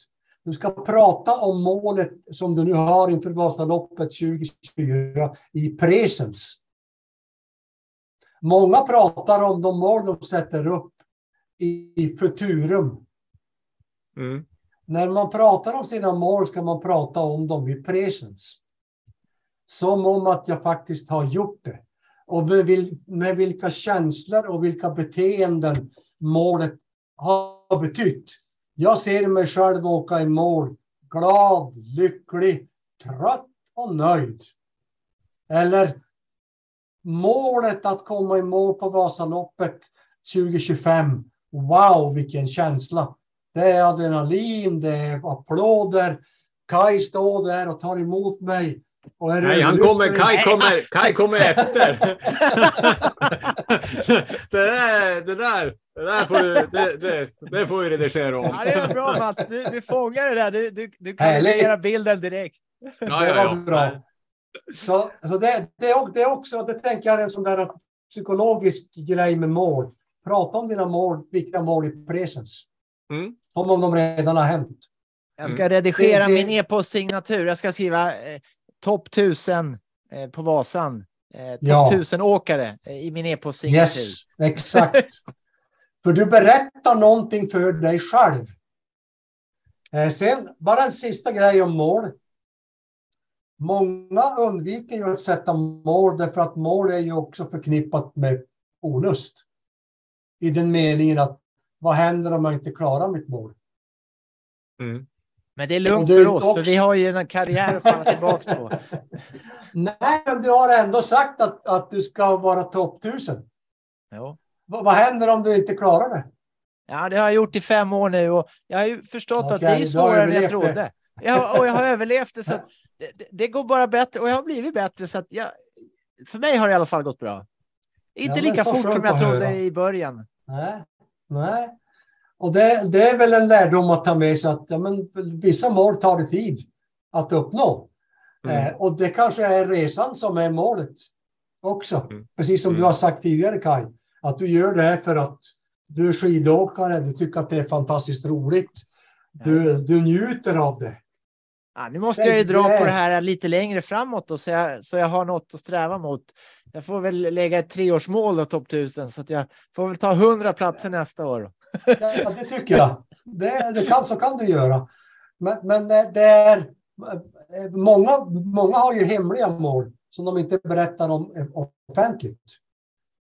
Du ska prata om målet som du nu har inför Vasaloppet 2024 i presens. Många pratar om de mål de sätter upp i, i futurum. Mm. När man pratar om sina mål ska man prata om dem i presens. Som om att jag faktiskt har gjort det. Och med, vil, med vilka känslor och vilka beteenden målet har betytt. Jag ser mig själv åka i mål glad, lycklig, trött och nöjd. Eller målet att komma i mål på Vasaloppet 2025. Wow, vilken känsla. Det är adrenalin, det är applåder. Kai står där och tar emot mig. Och är Nej, han kommer, Kai kommer, Kai kommer efter. <laughs> det där, det där, det där får du, det, det, det får vi redigera om. Ja, det är bra Mats. Du, du fångar det där. Du, du, du kan göra bilden direkt. Ja, det ja, var ja. bra. Så, så det, det, är- det är också, det tänker jag är en sån där psykologisk grej med mål. Prata om dina mål, viktiga mål i presens. Mm. Som om de redan har hänt. Jag ska redigera Det- det- min e-postsignatur. Jag ska skriva eh, topp 1000 eh, på Vasan. Eh, topp Ja. 1000 åkare eh, i min e-postsignatur. Yes, exakt. <laughs> för du berättar någonting för dig själv. Eh, sen bara en sista grej om mål. Många undviker ju att sätta mål därför att mål är ju också förknippat med olust. I den meningen att vad händer om jag inte klarar mitt mål? Mm. Men det är lugnt Och det är för oss, för också- vi har ju en karriär att falla tillbaka på. <laughs> Nej, men du har ändå sagt att, att du ska vara topp 1000. Jo. Va- vad händer om du inte klarar det? Ja, det har jag gjort i fem år nu och jag har ju förstått att det är svårare än jag överlevt det. trodde. Jag, och jag har överlevt det så att det, det- går bara bättre och jag har blivit bättre så att jag, för mig har det i alla fall gått bra. Inte men lika fort som jag trodde höra. i början. Nej, nej. Och det, det är väl en lärdom att ta med sig att ja, men, vissa mål tar det tid att uppnå. Mm. Eh, och det kanske är resan som är målet också. Mm. Precis som du Mm. har sagt tidigare Kai. Att du gör det här för att du är skidåkare, du tycker att det är fantastiskt roligt. Du, du njuter av det. Ja, nu måste jag ju dra på det här lite längre framåt då, så jag, så jag har något att sträva mot. Jag får väl lägga ett treårsmål då, topp 1000, så att jag får väl ta 100 platser nästa år. Ja, det tycker jag. Det, det kan, så kan du göra. Men, men det det är... eh, Många, många har ju hemliga mål som de inte berättar om eh, offentligt.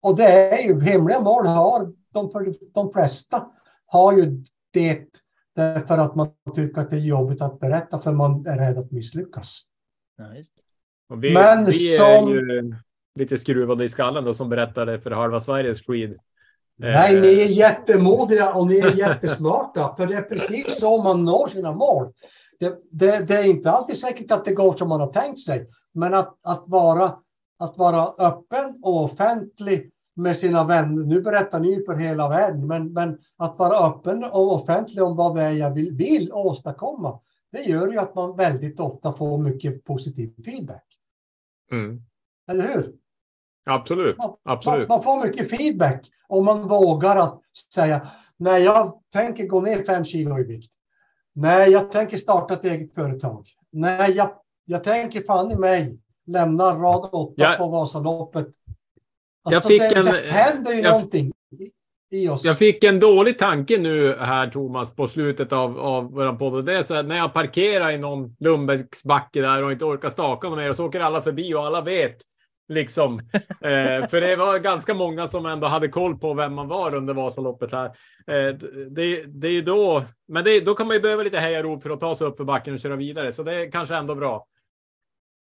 Och det är ju hemliga mål har de, för de flesta har ju det därför att man tycker att det är jobbigt att berätta för man är rädd att misslyckas. Ja, just det. Och vi, Men vi som- är ju lite skruvade i skallen då som berättade för halva Sveriges skid. Nej, Eh, ni är jättemodiga och ni är jättesmarta. <laughs> För det är precis så man når sina mål. Det, det, det är inte alltid säkert att det går som man har tänkt sig. Men att, att, vara, att vara öppen och offentlig med sina vänner. Nu berättar ni för hela världen. Men, men att vara öppen och offentlig om vad det är jag vill, vill åstadkomma. Det gör ju att man väldigt ofta får mycket positiv feedback. Mm. Eller hur? Absolut, Man, absolut. man får mycket feedback om man vågar att säga nej, jag tänker gå ner fem kilo i vikt. Nej, jag tänker starta ett eget företag. Nej, jag, jag tänker fan i mig lämna rad åtta Jag- på Vasaloppet. Jag fick det, en- det händer ju jag- någonting i, oss. Jag fick en dålig tanke nu här Thomas på slutet av, av vår podd. Det är så att när jag parkerar i någon Lundbäcksbacke där och inte orkar staka något mer och så åker alla förbi och alla vet liksom. Eh, för det var ganska många som ändå hade koll på vem man var under Vasaloppet här. Eh, det, det är ju då, men det, då kan man ju behöva lite hejarop för att ta sig upp för backen och köra vidare. Så det är kanske ändå bra.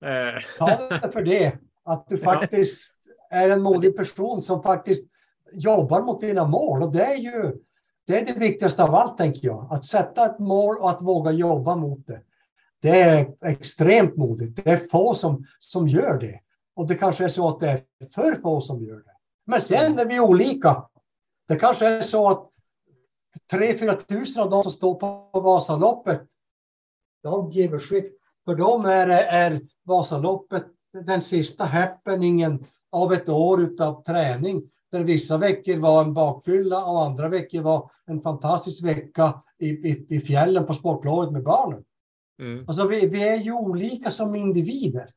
Eh, <laughs> Ta det för det. Att du Ja. faktiskt är en modig person som faktiskt jobbar mot dina mål. Och det är ju det, är det viktigaste av allt, tänker jag. Att sätta ett mål och att våga jobba mot det. Det är extremt modigt. Det är få som, som gör det. Och det kanske är så att det är för få som gör det. Men sen är vi olika. Det kanske är så att 3-4 tusen av de som står på Vasaloppet, de give a shit. För dem är, är Vasaloppet den sista happeningen av ett år utav träning. Där vissa veckor var en bakfylla och andra veckor var en fantastisk vecka i, i, i fjällen på sportlovet med barnen. mm, Alltså vi, vi är ju olika som individer.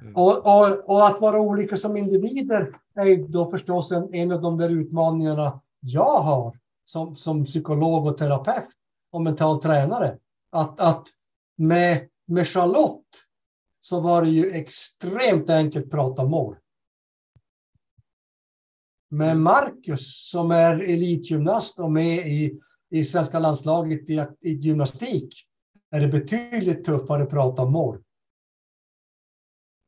Mm. Och, och, och att vara olika som individer är då förstås en, en av de där utmaningarna jag har som, som psykolog och terapeut och mental tränare. Att, att med, med Charlotte så var det ju extremt enkelt att prata mål. Med Marcus som är elitgymnast och med i, i svenska landslaget i, i gymnastik är det betydligt tuffare att prata om mål.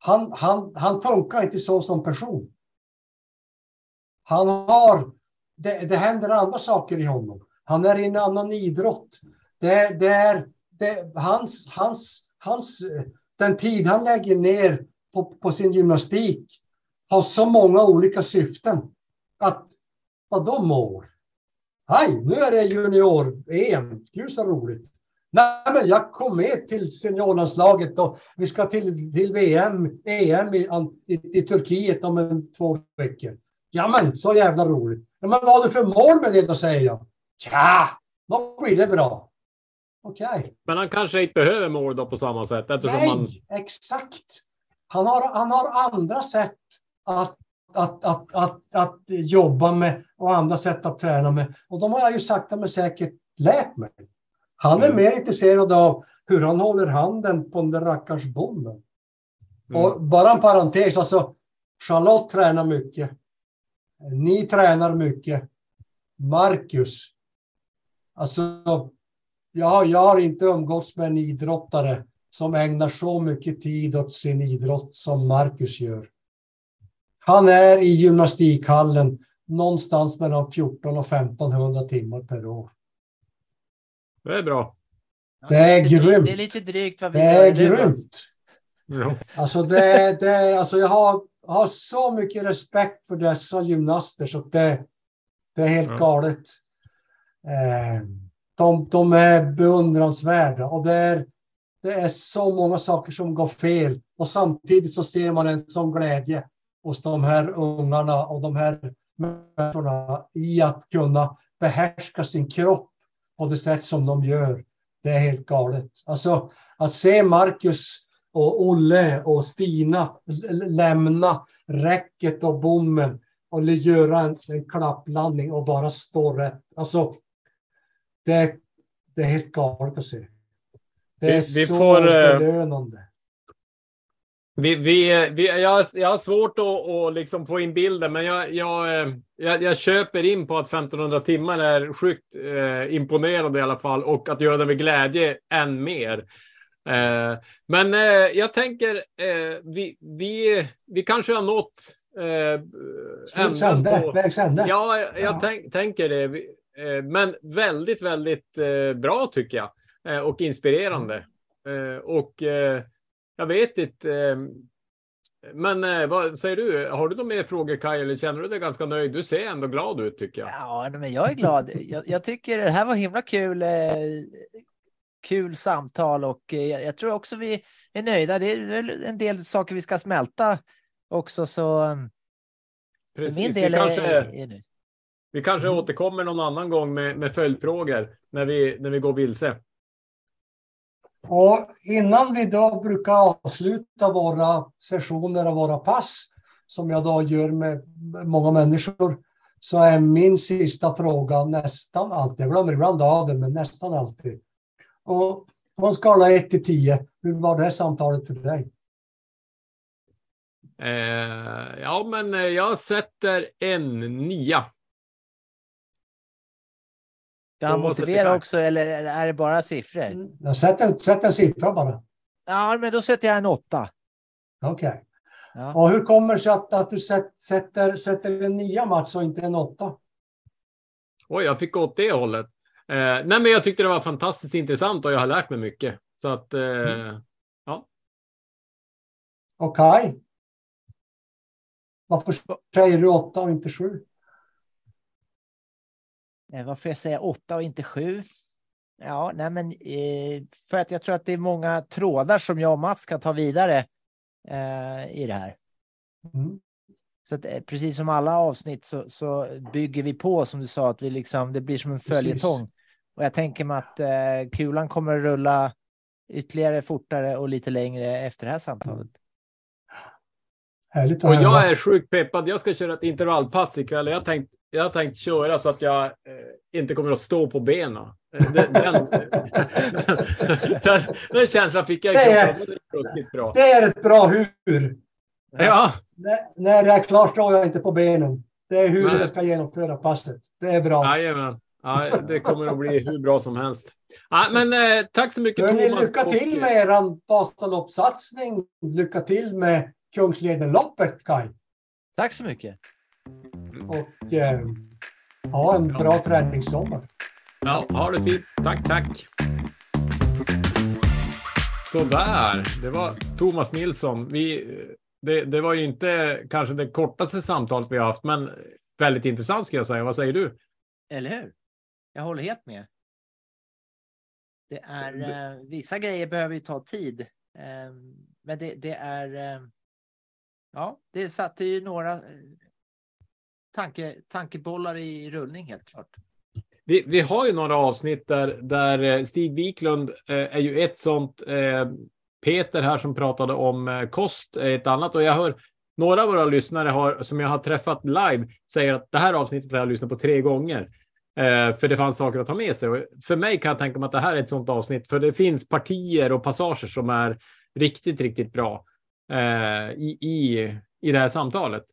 Han, han, han funkar inte så som person. Han har, det, det händer andra saker i honom. Han är i en annan idrott. Det, det är det, hans, hans, hans, den tid han lägger ner på, på sin gymnastik har så många olika syften. Att, vad de mår. Hej, nu är det junior-EM. Gud så roligt. Nej, men jag kom med till seniorlandslaget och vi ska till, till VM, EM i, i, i Turkiet om en, två veckor. Ja, men så jävla roligt. Men vad har du för mål med det då, säger jag. Tja, då blir det bra. Okej. men han kanske inte behöver mål då på samma sätt eftersom Nej, man exakt. Han har, han har andra sätt att, att, att, att, att jobba med och andra sätt att träna med. Och de har jag ju sakta men säkert lärt mig. Han är Mm. mer intresserad av hur han håller handen på den där rackarns bommen. Mm. Och bara en parentes, alltså Charlotte tränar mycket. Ni tränar mycket. Marcus. Alltså, jag, har- jag har inte umgåtts med en idrottare som ägnar så mycket tid åt sin idrott som Marcus gör. Han är i gymnastikhallen någonstans mellan 14 och 1500 timmar per år. Det är bra. Det är drygt- grymt. Det är lite drygt vad vi Det är grymt. Ja. Alltså, det, det, alltså jag har, har så mycket respekt för dessa gymnaster så det, det är helt Ja. galet. Eh, de, de är beundransvärda och det är, det är så många saker som går fel och samtidigt så ser man en sån glädje hos de här ungarna och de här människorna i att kunna behärska sin kropp på det sätt som de gör. Det är helt galet. Alltså att se Marcus och Olle och Stina lämna räcket och bommen och göra en, en klapplandning och bara stå rätt. Alltså, det, det är helt galet att se. Det är Vi- vi så får, eh, belönande. Vi, vi, vi, jag, jag har svårt att, att liksom få in bilden, men jag, jag, eh, jag, jag köper in på att 1500 timmar är sjukt eh, imponerande i alla fall och att göra det med glädje än mer. Eh, men eh, jag tänker, eh, vi, vi, vi kanske har nått eh, vägs ände. Ja, jag, Ja. Tänk, tänker det. Eh, Men väldigt, väldigt bra tycker jag. Och inspirerande. Eh, Och jag vet inte. eh, Men eh, vad säger du? Har du några mer frågor Kaj? Eller känner du dig ganska nöjd? Du ser ändå glad ut tycker jag. Ja, men jag är glad. Jag, jag tycker det här var himla kul. Eh, kul samtal och jag, jag tror också vi är nöjda. Det är en del saker vi ska smälta också, så för Precis. min vi del är, kanske, är nöjd. vi kanske Mm. återkommer någon annan gång med, med följdfrågor när vi, när vi går vilse. Och innan vi då brukar avsluta våra sessioner och våra pass, som jag då gör med många människor, så är min sista fråga nästan alltid, jag glömmer ibland av det, men nästan alltid. Och på en skala 1 till 10, hur var det här samtalet för dig? Eh, ja, men eh, jag sätter en nia. Ska han motivera också eller är det bara siffror? Jag sätter en, sätt en siffra bara. Ja, men då sätter jag en åtta. Okej. Ja. Och hur kommer det sig att, att du sätt, sätter, sätter en nia Mats och inte en åtta? Oj, jag fick gå åt det hållet. Eh, nej, men jag tyckte det var fantastiskt intressant och jag har lärt mig mycket. Så att, eh, Okej. Varför säger du åtta och inte sju? Eh, Varför jag säger åtta och inte sju? Ja, nej men eh, för att jag tror att det är många trådar som jag och Mats kan ta vidare eh, i det här. Mm. Så att, precis som alla avsnitt så, så bygger vi på som du sa att vi liksom det blir som en Precis. följetong. Och jag tänker mig att eh, kulan kommer att rulla ytterligare fortare och lite längre efter det här samtalet. Härligt och jag är sjukt peppad. Jag ska köra ett intervallpass ikväll. Jag tänkt, jag har tänkt köra så att jag eh, inte kommer att stå på benen. Eh, Den, den, <laughs> den, den känslan fick jag i Det är- kroppen. Det är ruskigt bra. Det är ett bra hur. Ja, När, när det är klart står jag inte på benen. Det är hur Nej. jag ska genomföra passet. Det är bra. jajamän. Ja, det kommer att bli hur bra som helst. Ja, men eh, tack så mycket Hörni, Thomas. lycka till och- med er Vasaloppssatsning. Lycka till med Kungsledenloppet, Kaj. Tack så mycket. Och eh, ha en bra träningssommar. Ja, ha det fint. Tack, tack. Sådär, det var Thomas Nilsson. Vi, det, det var ju inte kanske det kortaste samtalet vi har haft, men väldigt intressant ska jag säga. Vad säger du? Eller hur? Jag håller helt med. Det är Det- eh, vissa grejer behöver ju ta tid, eh, men det, det är. Eh, ja, det satte ju några tanke, tankebollar i rullning helt klart. Vi, vi har ju några avsnitt där, där eh, Stig Wiklund eh, är ju ett sånt. Eh, Peter här som pratade om eh, kost är ett annat och jag hör några av våra lyssnare har, som jag har träffat live säger att det här avsnittet har jag lyssnat på tre gånger. Eh, för det fanns saker att ta med sig. Och för mig kan jag tänka mig att det här är ett sådant avsnitt, för det finns partier och passager som är riktigt, riktigt bra eh, i, i, i det här samtalet.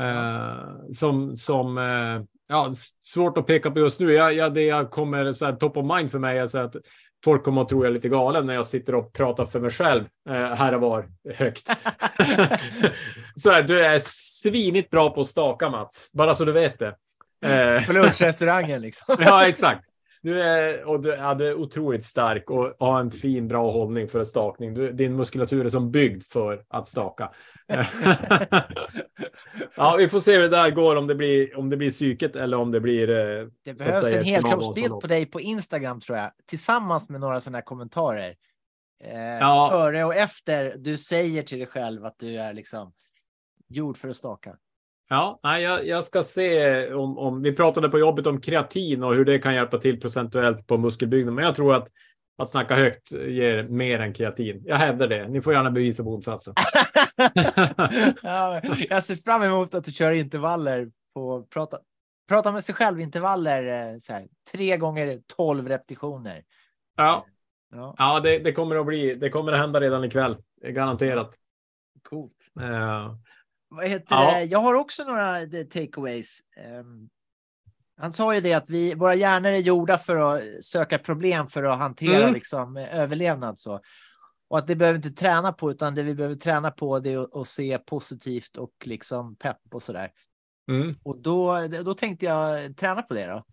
Eh, som, som eh, ja, svårt att peka på just nu. Jag, jag, det jag kommer så här, top of mind för mig är så att folk kommer att tro jag är lite galen när jag sitter och pratar för mig själv eh, här och var högt. <laughs> så här, du är svinigt bra på att staka Mats, bara så du vet det. Eh, På lunchrestaurangen liksom. ja, exakt. Du är, och du är otroligt stark och har en fin, bra hållning för stakning. Du, din muskulatur är som byggd för att staka. <laughs> ja, vi får se hur det där går, om det blir, om det blir psyket eller om det blir... eh, Det behövs säga, en helkroppsbild på dig på Instagram tror jag, tillsammans med några sådana här kommentarer. Eh, Ja. Före och efter du säger till dig själv att du är liksom gjord för att staka. Ja, nej, jag, jag ska se om, om... Vi pratade på jobbet om kreatin och hur det kan hjälpa till procentuellt på muskelbyggnad, men jag tror att att snacka högt ger mer än kreatin. Jag hävdar det. Ni får gärna bevisa motsatsen. <laughs> ja, jag ser fram emot att du kör intervaller på prata, prata med sig själv intervaller eh, så här, tre gånger tolv repetitioner. Ja, Ja, ja det, det kommer att bli. Det kommer att hända redan ikväll. Garanterat. coolt. Eh, Vad heter Ja. det? Jag har också några eh, takeaways. Ehm, han sa ju det att vi, våra hjärnor är gjorda för att söka problem för att hantera Mm. liksom, eh, överlevnad. Så. Och att det behöver inte träna på, utan det vi behöver träna på det är att, se positivt och liksom pepp och så där. mm, Och då, då tänkte jag träna på det då.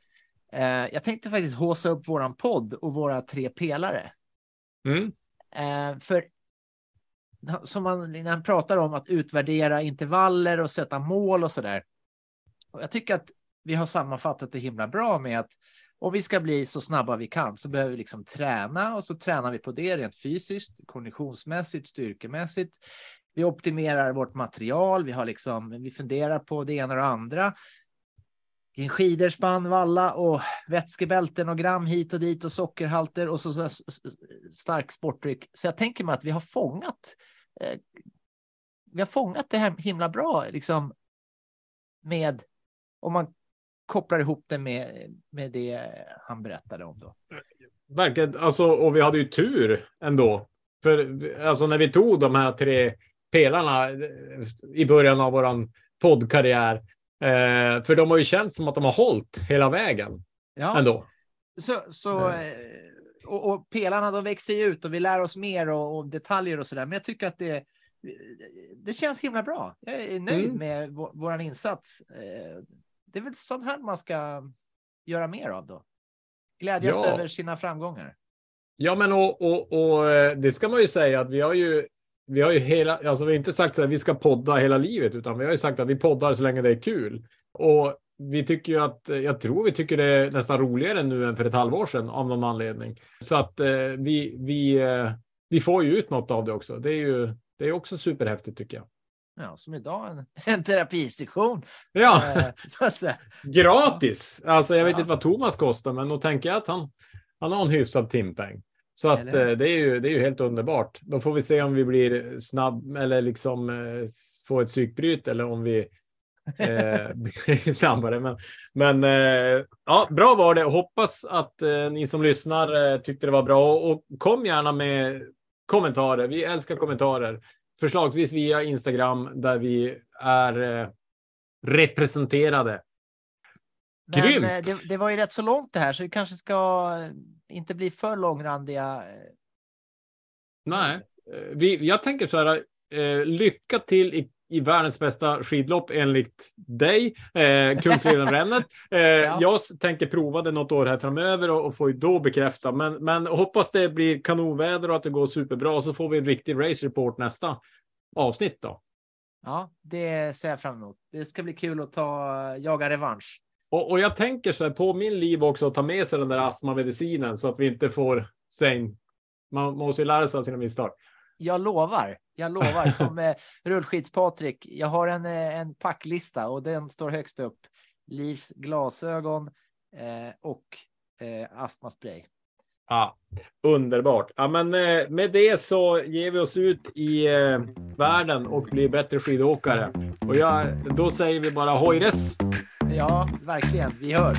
Eh, jag tänkte faktiskt håsa upp våran podd och våra tre pelare. mm, Eh, för som man, när han pratar om att utvärdera intervaller och sätta mål och så där. Och jag tycker att vi har sammanfattat det himla bra med att om vi ska bli så snabba vi kan så behöver vi liksom träna och så tränar vi på det rent fysiskt, konditionsmässigt, styrkemässigt. Vi optimerar vårt material. Vi har liksom, vi funderar på det ena och det andra. Kring skidor, spann, valla och vätskebälten och gram hit och dit och sockerhalter och så, så, så stark sportdryck. Så jag tänker mig att vi har fångat. Eh, vi har fångat det här himla bra, liksom med om man kopplar ihop det med, med det han berättade om då. verkligen. Alltså, och vi hade ju tur ändå. För alltså, när vi tog de här tre pelarna eh, i början av våran poddkarriär. Eh, för de har ju känt som att de har hållit hela vägen Ja, ändå. så, så eh, och, och pelarna de växer ju ut och vi lär oss mer och, och detaljer och så där. Men jag tycker att det, det känns himla bra. Jag är nöjd Mm. med vår, våran insats. Eh, Det är väl sånt här man ska göra mer av då. Glädjas Ja. över sina framgångar. Ja, men och, och, och eh, det ska man ju säga att vi har ju. Vi har ju hela, alltså vi har inte sagt så här, vi ska podda hela livet, utan vi har ju sagt att vi poddar så länge det är kul. Och vi tycker ju att, jag tror vi tycker det är nästan roligare nu än för ett halvår sedan av någon anledning. Så att eh, vi, vi, eh, vi får ju ut något av det också. Det är ju, det är också superhäftigt tycker jag. Ja, som idag en, <laughs> en terapisession. Ja, eh, så att säga. gratis. Alltså jag vet Ja. inte vad Thomas kostar, men då tänker jag att han, han har en hyfsad timpeng. Så att eh, det är, ju, det är ju helt underbart. Då får vi se om vi blir snabb eller liksom eh, får ett psykbryt eller om vi eh, <laughs> snabbare. Men, men eh, ja, bra var det. Hoppas att eh, ni som lyssnar tyckte det var bra och kom gärna med kommentarer. Vi älskar kommentarer. Förslagsvis via Instagram där vi är representerade. Men Grymt. det, det var ju rätt så långt det här, så vi kanske ska inte bli för långrandiga. Nej, vi, jag tänker så här. Lycka till i, i världens bästa skidlopp enligt dig, eh, Kungsleden-rännet. <laughs> Eh, Jag s- tänker prova det något år här framöver och, och får ju då bekräfta. Men, men hoppas det blir kanonväder och att det går superbra. Så får vi en riktig race report nästa avsnitt då. Ja, det ser jag fram emot. Det ska bli kul att ta jaga revansch. Och, och jag tänker så här på min liv också att ta med sig den där astmamedicinen så att vi inte får säng. Man måste ju lära sig av sina misstag. Jag lovar, jag lovar <laughs> som eh, rullskids-Patrik. Jag har en, eh, en packlista och den står högst upp. Livs glasögon eh, och eh, astmaspray. Ja, underbart. Ja, men eh, med det så ger vi oss ut i eh, världen och blir bättre skidåkare. Och jag, då säger vi bara hojres! Ja, verkligen. Vi hörs.